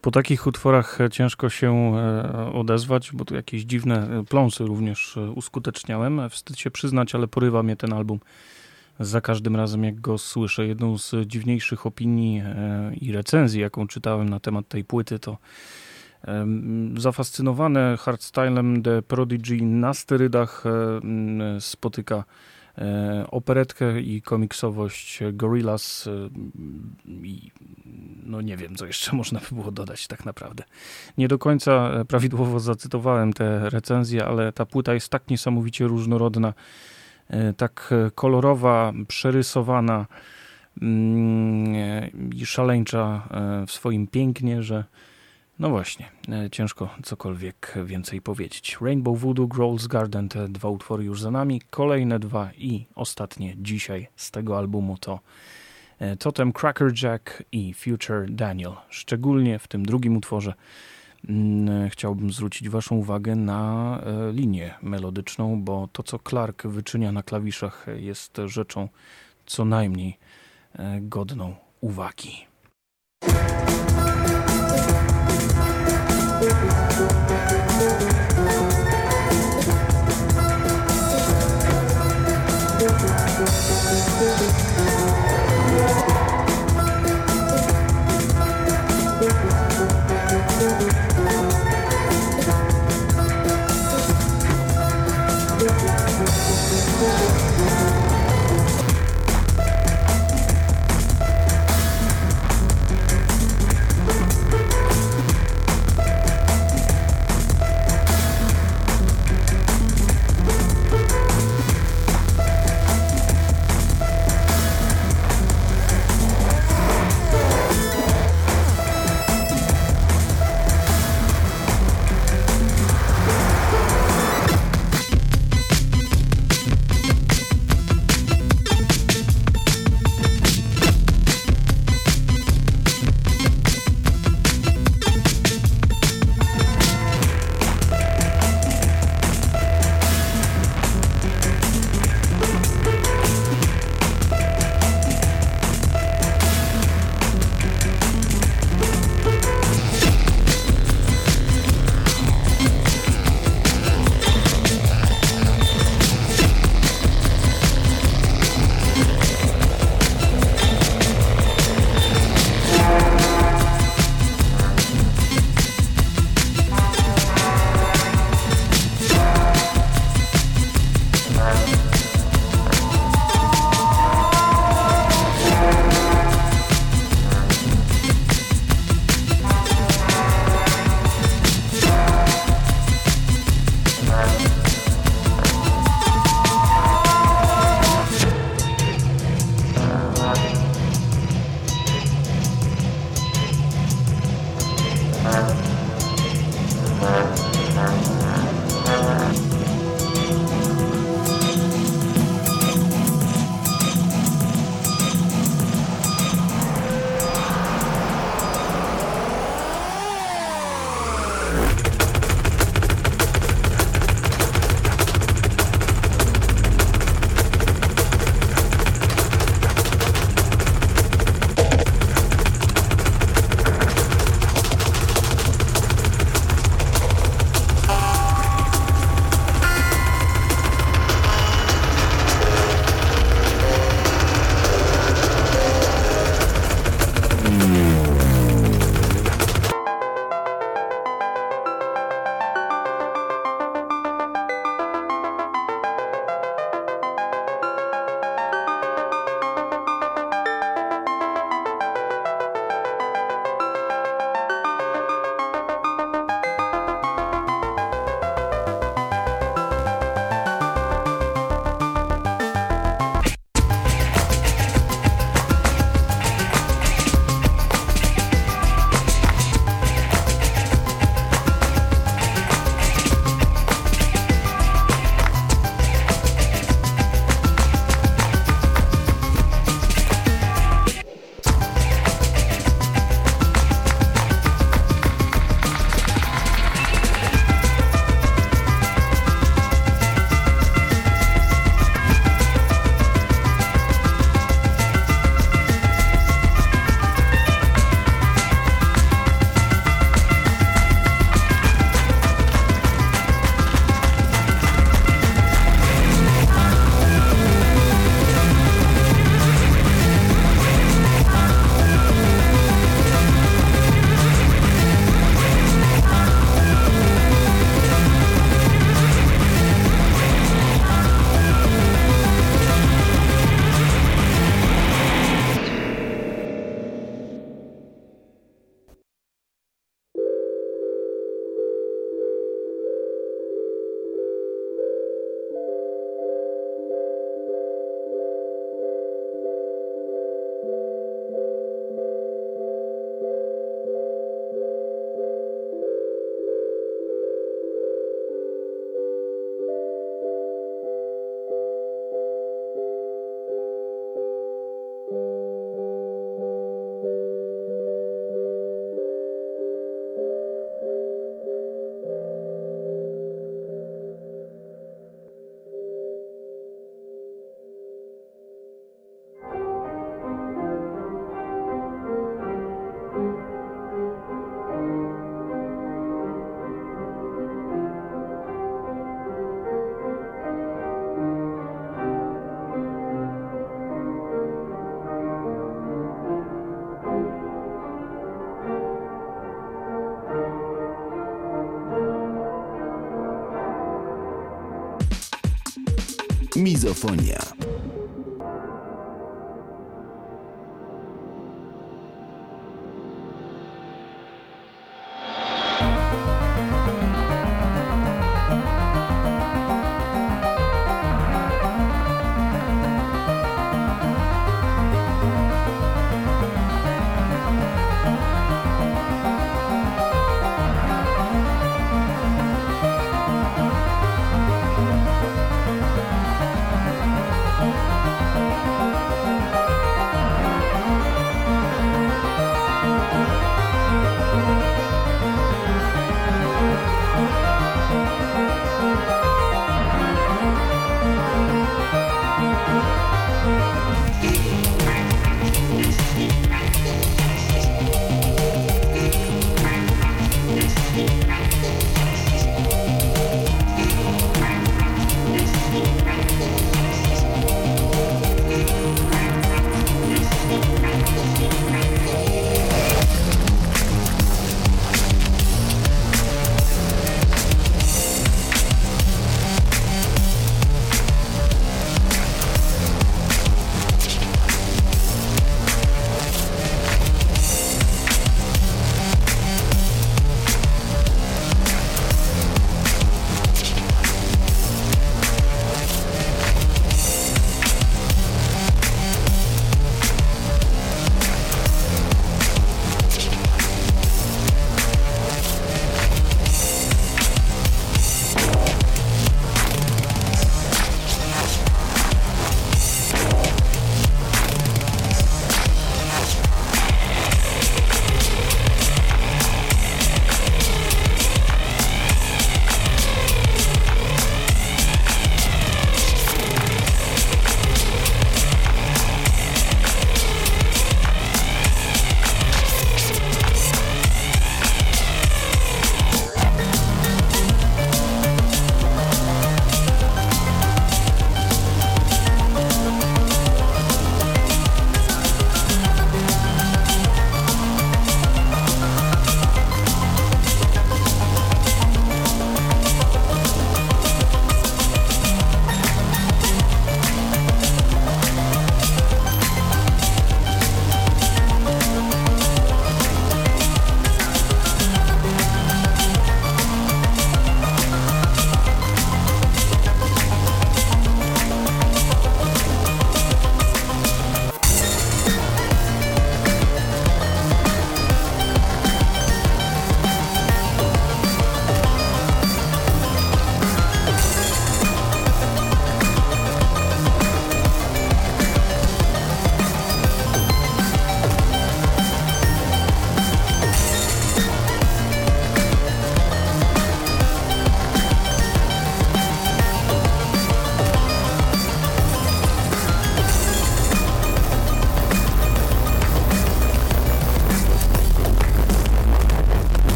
B: Po takich utworach e, ciężko się e, odezwać, bo tu jakieś dziwne e, pląsy również uskuteczniałem. Wstyd się przyznać, ale porywa mnie ten album za każdym razem, jak go słyszę. Jedną z dziwniejszych opinii i recenzji, jaką czytałem na temat tej płyty, to zafascynowane hardstylem The Prodigy na sterydach spotyka E, operetkę i komiksowość Gorillaz e, i no nie wiem, co jeszcze można by było dodać tak naprawdę. Nie do końca e, prawidłowo zacytowałem te recenzje, ale ta płyta jest tak niesamowicie różnorodna, tak kolorowa, przerysowana mm, i szaleńcza w swoim pięknie, że no właśnie, ciężko cokolwiek więcej powiedzieć. Rainbow Voodoo, Growl's Garden, te dwa utwory już za nami. Kolejne dwa i ostatnie dzisiaj z tego albumu to Totem Cracker Jack i Future Daniel. Szczególnie w tym drugim utworze Mm, chciałbym zwrócić Waszą uwagę na e, linię melodyczną, bo to, co Clark wyczynia na klawiszach, jest rzeczą co najmniej e, godną uwagi.
G: Mizofonia.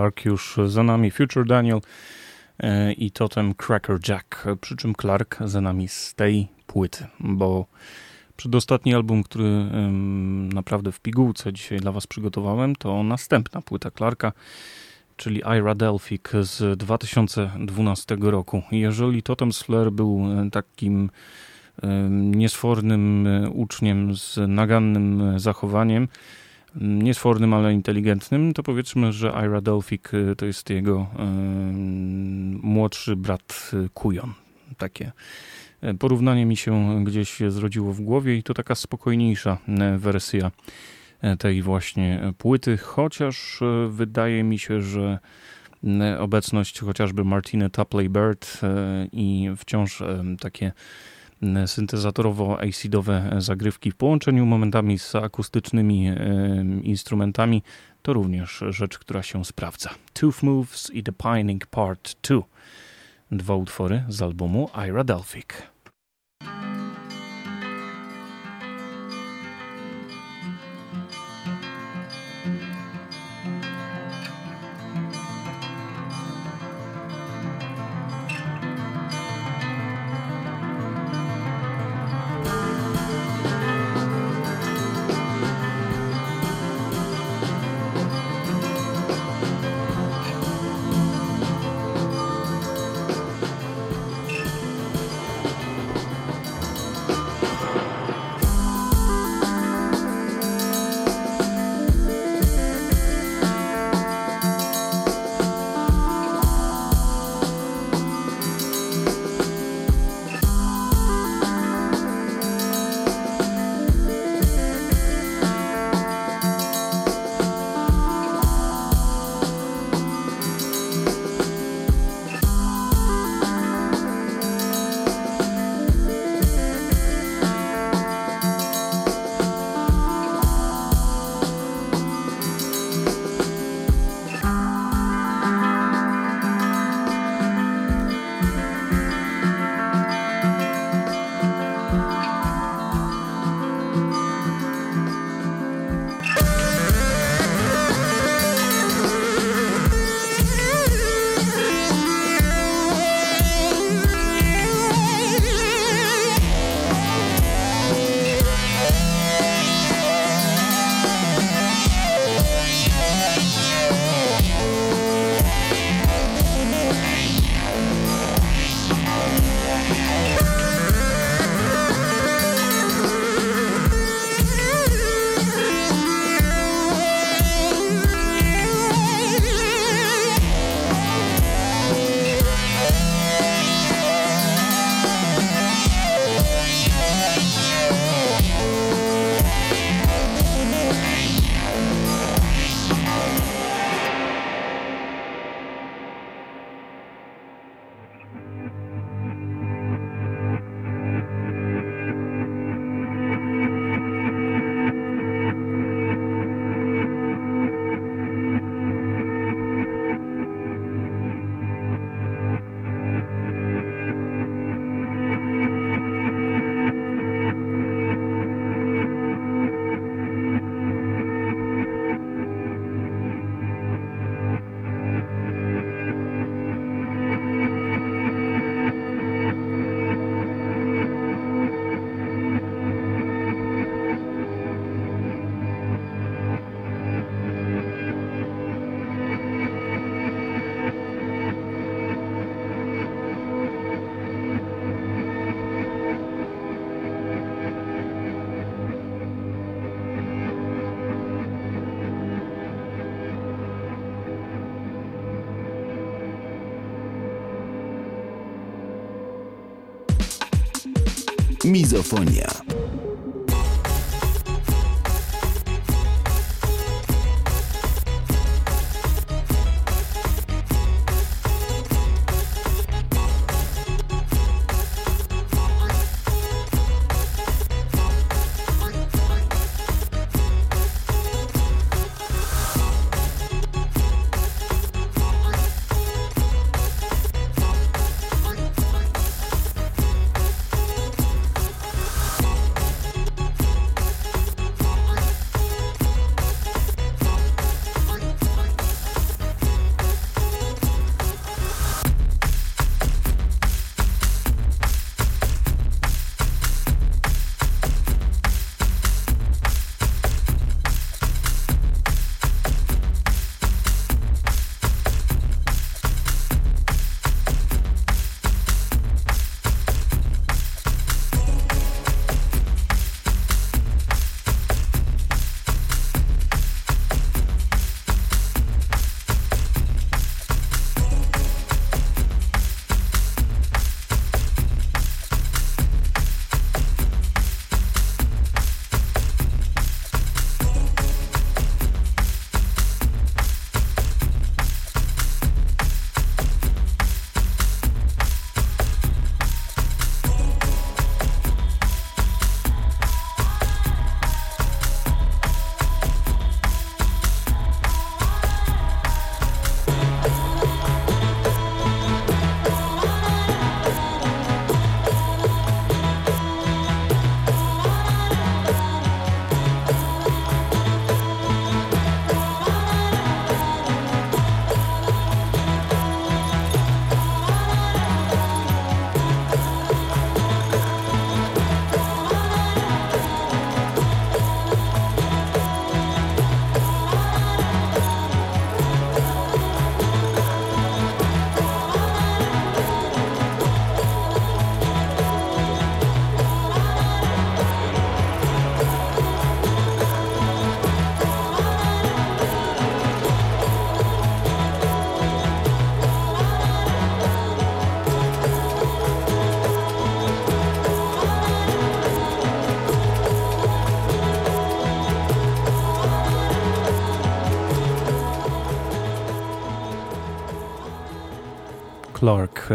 B: Clark już za nami, Future Daniel e, i Totem Cracker Jack, przy czym Clark za nami z tej płyty, bo przedostatni album, który naprawdę w pigułce dzisiaj dla Was przygotowałem, to następna płyta Clarka, czyli Ira Delphic z 2012 roku. Jeżeli Totem Slayer był e, takim niesfornym e, uczniem z nagannym zachowaniem, niesfornym, ale inteligentnym, to powiedzmy, że Ira Delphic y, to jest jego y, młodszy brat y, Kujon. Takie porównanie mi się gdzieś zrodziło w głowie i to taka spokojniejsza wersja tej właśnie płyty, chociaż wydaje mi się, że obecność chociażby Martiny Tapley Bird i wciąż takie syntezatorowo-acidowe zagrywki w połączeniu momentami z akustycznymi instrumentami to również rzecz, która się sprawdza. Tooth Moves i The Pining Part 2. Dwa utwory z albumu Ira Delphic.
G: Mizofonia.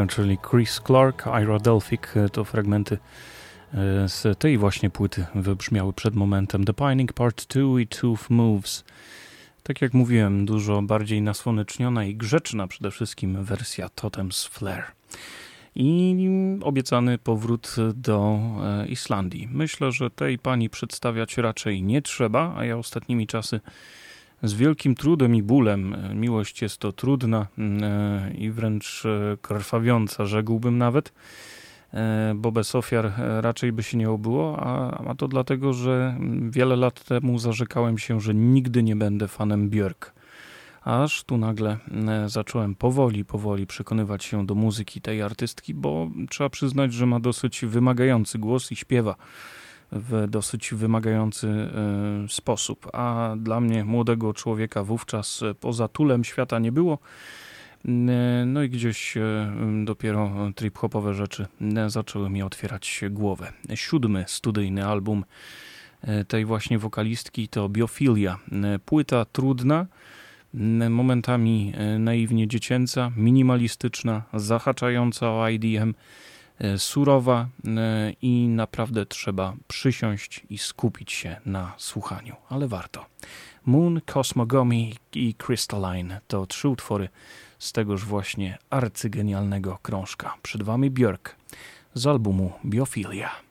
B: Czyli Chris Clark, Ira Delphic to fragmenty e, z tej właśnie płyty wybrzmiały przed momentem. The Pining Part 2 i Tooth Moves. Tak jak mówiłem, dużo bardziej nasłoneczniona i grzeczna przede wszystkim wersja Totem's Flare. I obiecany powrót do e, Islandii. Myślę, że tej pani przedstawiać raczej nie trzeba, a ja ostatnimi czasy z wielkim trudem i bólem. E, miłość jest to trudna e, i wręcz krwawiąca, rzekłbym nawet, bo bez ofiar raczej by się nie obyło, a, a to dlatego, że wiele lat temu zarzekałem się, że nigdy nie będę fanem Björk aż tu nagle e, zacząłem powoli, powoli przekonywać się do muzyki tej artystki, bo trzeba przyznać, że ma dosyć wymagający głos i śpiewa w dosyć wymagający e, sposób. A dla mnie, młodego człowieka, wówczas poza tulem świata nie było. E, no i gdzieś dopiero trip-hopowe rzeczy zaczęły mi otwierać głowę. Siódmy studyjny album tej właśnie wokalistki to Biofilia. Płyta trudna, momentami e, naiwnie dziecięca, minimalistyczna, zahaczająca o IDM, e, surowa e, i naprawdę trzeba przysiąść i skupić się na słuchaniu, ale warto. Moon, Cosmogamy i Crystalline to trzy utwory z tegoż właśnie arcygenialnego krążka. Przed Wami Björk z albumu Biofilia.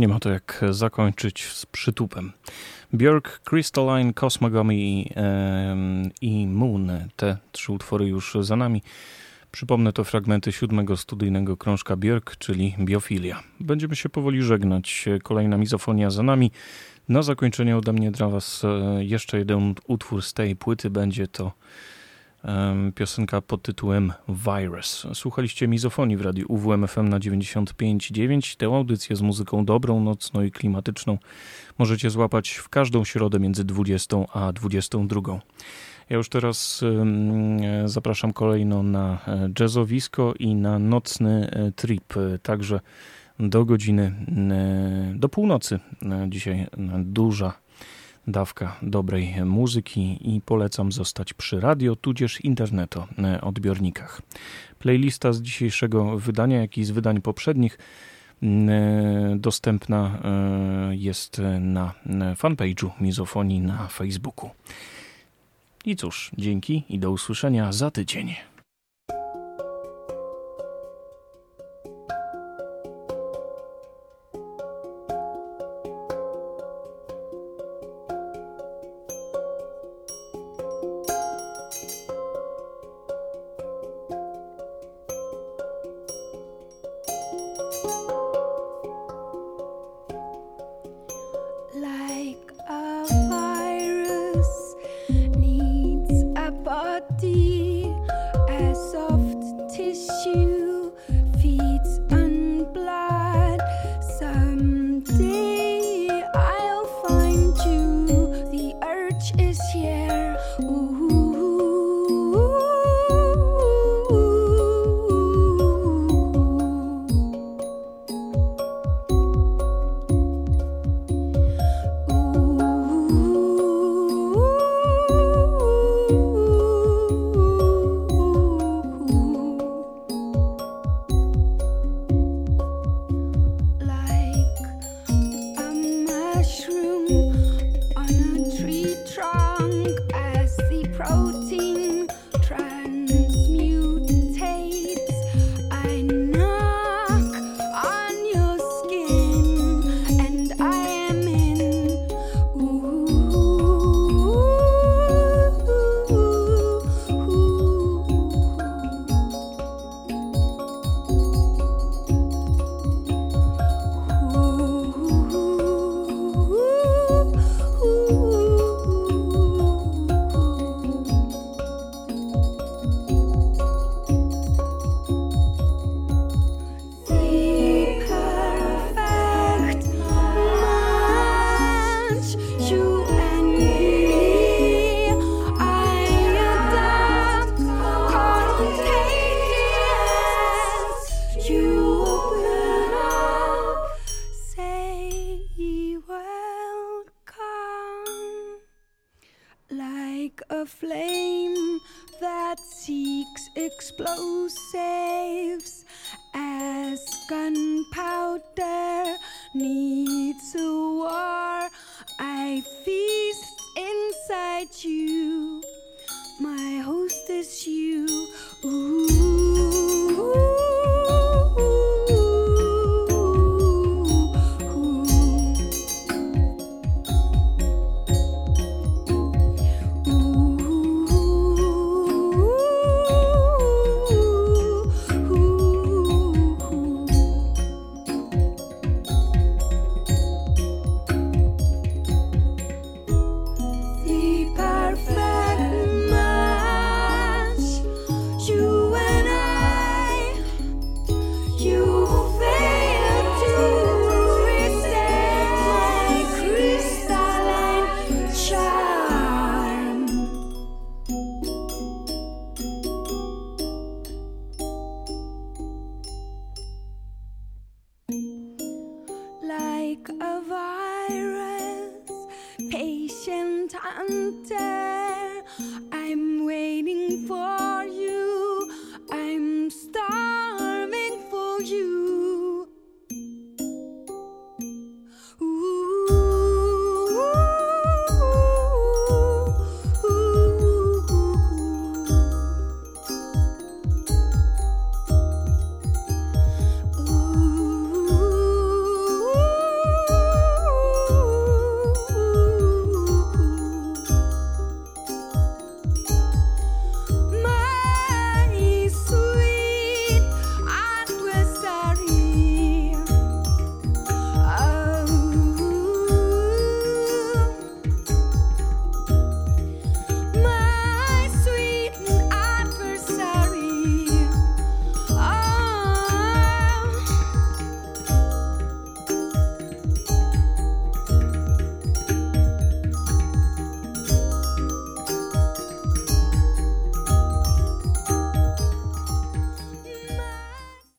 B: Nie ma to jak zakończyć z przytupem. Björk, Crystalline, Cosmogamy i, i Moon. Te trzy utwory już za nami. Przypomnę to fragmenty siódmego studyjnego krążka Björk, czyli Biofilia. Będziemy się powoli żegnać. Kolejna mizofonia za nami. Na zakończenie ode mnie dla Was e, jeszcze jeden utwór z tej płyty. Będzie to piosenka pod tytułem Virus. Słuchaliście mizofonii w radiu UWMFM na 95.9. Tę audycję z muzyką dobrą, nocną i klimatyczną możecie złapać w każdą środę między 20 a 22. Ja już teraz zapraszam kolejno na e, jazzowisko i na nocny e, trip, także do godziny, e, do północy. Dzisiaj duża dawka dobrej muzyki i polecam zostać przy radio, tudzież interneto e, odbiornikach. Playlista z dzisiejszego wydania, jak i z wydań poprzednich m, e, dostępna e, jest na fanpage'u Mizofonii na Facebooku. I cóż, dzięki i do usłyszenia za tydzień.